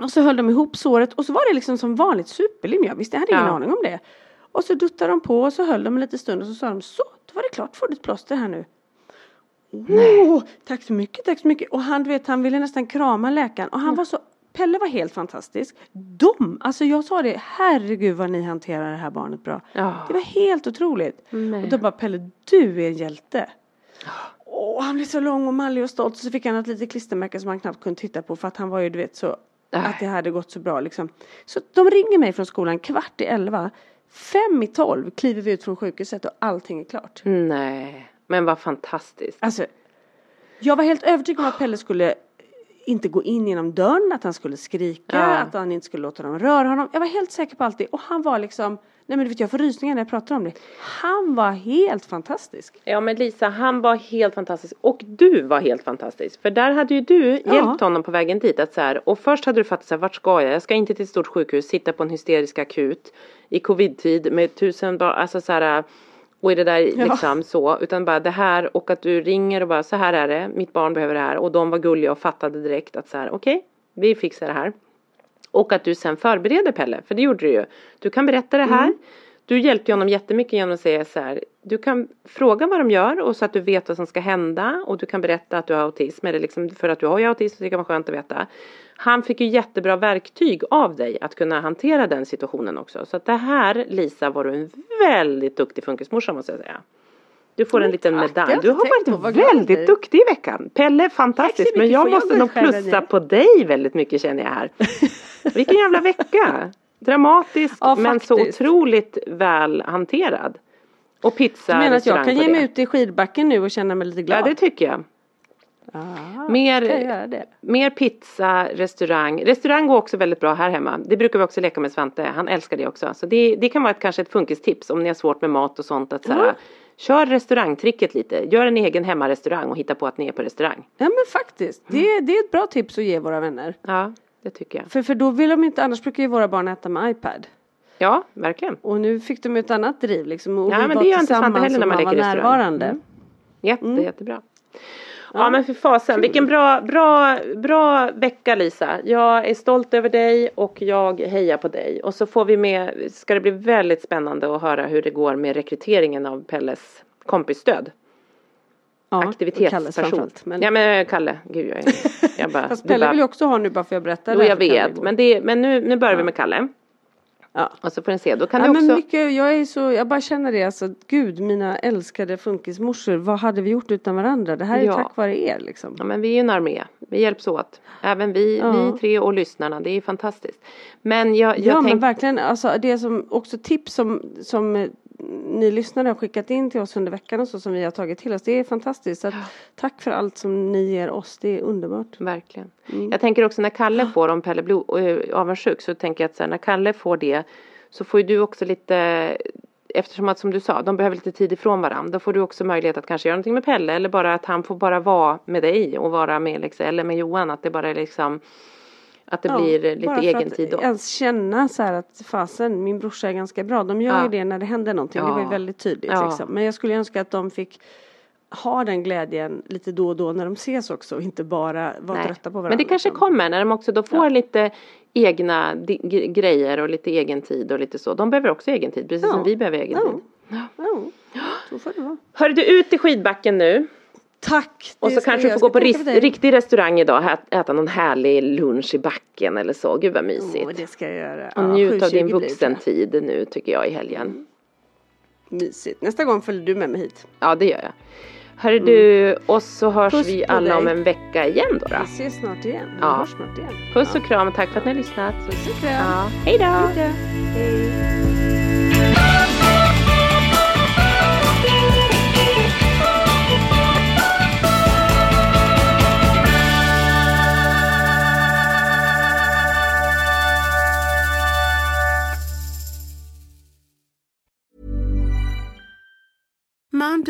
B: Och så höll de ihop såret och så var det liksom som vanligt superlim. Jag visste, jag hade ingen
A: Ja.
B: aning om det. Och så duttade de på och så höll de en liten stund och så sa de så, då var det klart, får du ett plåster här nu. Åh, tack så mycket, tack så mycket. Och han, du vet, han ville nästan krama läkaren och han var så Pelle var helt fantastisk. De, alltså jag sa det, herregud vad ni hanterar det här barnet bra.
A: Ja.
B: Det var helt otroligt.
A: Nej.
B: Och då bara Pelle, du är en hjälte. Och han blev så lång och mallig och stolt och så fick han ett litet klistermärke som han knappt kunde titta på för att han var ju du vet så
A: Nej.
B: att det hade gått så bra liksom. Så de ringer mig från skolan kvart i elva. Fem i tolv kliver vi ut från sjukhuset och allting är klart.
A: Nej, men vad fantastiskt.
B: Alltså, jag var helt övertygad om att Pelle skulle inte gå in genom dörren, att han skulle skrika,
A: Ja.
B: att han inte skulle låta dem röra honom. Jag var helt säker på allt det. Och han var liksom, nej men du vet jag får rysningar när jag pratar om det. Han var helt fantastisk.
A: Ja men Lisa, han var helt fantastisk och du var helt fantastisk. För där hade ju du
B: Ja.
A: hjälpt honom på vägen dit. Att så här, och först hade du fattat så här, vart ska jag? Jag ska inte till ett stort sjukhus, sitta på en hysterisk akut i covid-tid med tusen alltså så här och i det där
B: Ja.
A: liksom så, utan bara det här och att du ringer och bara så här är det, mitt barn behöver det här och de var gulliga och fattade direkt att så här okej, vi fixar det här. Och att du sen förbereder Pelle, för det gjorde du ju. Du kan berätta det här. Du hjälpte honom jättemycket genom att säga så här. Du kan fråga vad de gör och så att du vet vad som ska hända. Och du kan berätta att du har autism. Eller liksom för att du har ju autism så det kan vara skönt att veta. Han fick ju jättebra verktyg av dig att kunna hantera den situationen också. Så att det här Lisa var du en väldigt duktig funkismorsa måste jag säga. Du får en liten medalj. Du har varit väldigt duktig i veckan. Pelle är fantastisk.
B: mycket.
A: Men jag måste nog plussa på dig väldigt mycket känner jag här. Vilken jävla vecka! Dramatisk
B: Ja,
A: men så otroligt väl hanterad. Och pizza
B: Du menar att jag kan ge
A: det.
B: mig ut i skidbacken nu och känna mig lite glad?
A: Ja det tycker jag.
B: Ah,
A: Mer-
B: jag?
A: Mer pizza, restaurang. Restaurang går också väldigt bra här hemma. Det brukar vi också leka med Svante. Han älskar det också. Så det, det kan vara ett, kanske ett funkistips om ni har svårt med mat och sånt. Att så här,
B: Ja.
A: Kör restaurangtricket lite. Gör en egen hemmarestaurang och hitta på att ni är på restaurang.
B: Ja men faktiskt, det, det är ett bra tips att ge våra vänner.
A: Ja, det tycker jag.
B: För, för då vill de inte, annars brukar ju våra barn äta med iPad.
A: Ja, verkligen.
B: Och nu fick de ett annat driv liksom. Och
A: Ja,
B: vi
A: men det gör inte Svante heller när man leker restaurang.
B: närvarande.
A: Mm. Jätte,
B: Mm.
A: jättebra. Ja, men för fasen, vilken bra, bra, bra vecka Lisa. Jag är stolt över dig och jag hejar på dig. Och så får vi med, ska det bli väldigt spännande att höra hur det går med rekryteringen av Pelles kompisstöd.
B: Ja,
A: aktivitetsperson.
B: Men...
A: Ja men Kalle, gud jag, är, jag bara.
B: Fast Pelle
A: bara...
B: vill ju också ha nu bara för jag berättar.
A: Jo jag vet, men, det, men nu, nu börjar ja. vi med Kalle.
B: Ja.
A: Och så får den se. Då kan
B: ja,
A: också...
B: men mycket, jag är så, jag bara känner det alltså, gud mina älskade funkismorsor, vad hade vi gjort utan varandra? Det här är ja. tack vare er liksom.
A: Ja men vi är ju en armé, vi hjälps åt. Även vi, ja. vi tre och lyssnarna, det är fantastiskt. Men jag, jag
B: Ja
A: tänk...
B: men verkligen, alltså det som också tips som, som ni lyssnare har skickat in till oss under veckan och så som vi har tagit till oss. Det är fantastiskt. Så tack för allt som ni ger oss. Det är underbart.
A: Verkligen. Mm. Jag tänker också när Kalle får, om Pelle blir äh, avundsjuk så tänker jag att så här, när Kalle får det så får ju du också lite Eftersom att som du sa, de behöver lite tid ifrån varandra. Då får du också möjlighet att kanske göra någonting med Pelle eller bara att han får bara vara med dig och vara med liksom, eller med Johan. Att det bara är liksom att det ja, blir lite egen tid då.
B: Bara för att ens känna så här att fasen, min brorsa är ganska bra. De gör ja. ju det när det händer någonting. Ja. Det var ju väldigt tydligt. Ja. Liksom. Men jag skulle önska att de fick ha den glädjen lite då och då när de ses också och inte bara vara trötta på varandra.
A: Men det kanske liksom. kommer när de också då får lite egna grejer och lite egen tid och lite så. De behöver också egen tid precis som vi behöver egen tid.
B: Ja, så får det vara.
A: Hör du ut i skidbacken nu.
B: Tack!
A: Och så kanske du får gå på ris- riktig restaurang idag och äta någon härlig lunch i backen eller så. Gud vad mysigt.
B: Oh, det ska jag göra.
A: Och njut av din vuxentid nu tycker jag i helgen. Mm.
B: Mysigt. Nästa gång följer du med mig hit.
A: Ja det gör jag. Hörru mm. du, och så hörs Puss vi alla dig. om en vecka igen då. då.
B: Vi ses snart igen. Vi ja. hörs snart igen.
A: Puss och kram och tack för att ni har lyssnat.
B: Puss och kram. Ja.
A: Hej då.
B: Hej.
C: Mom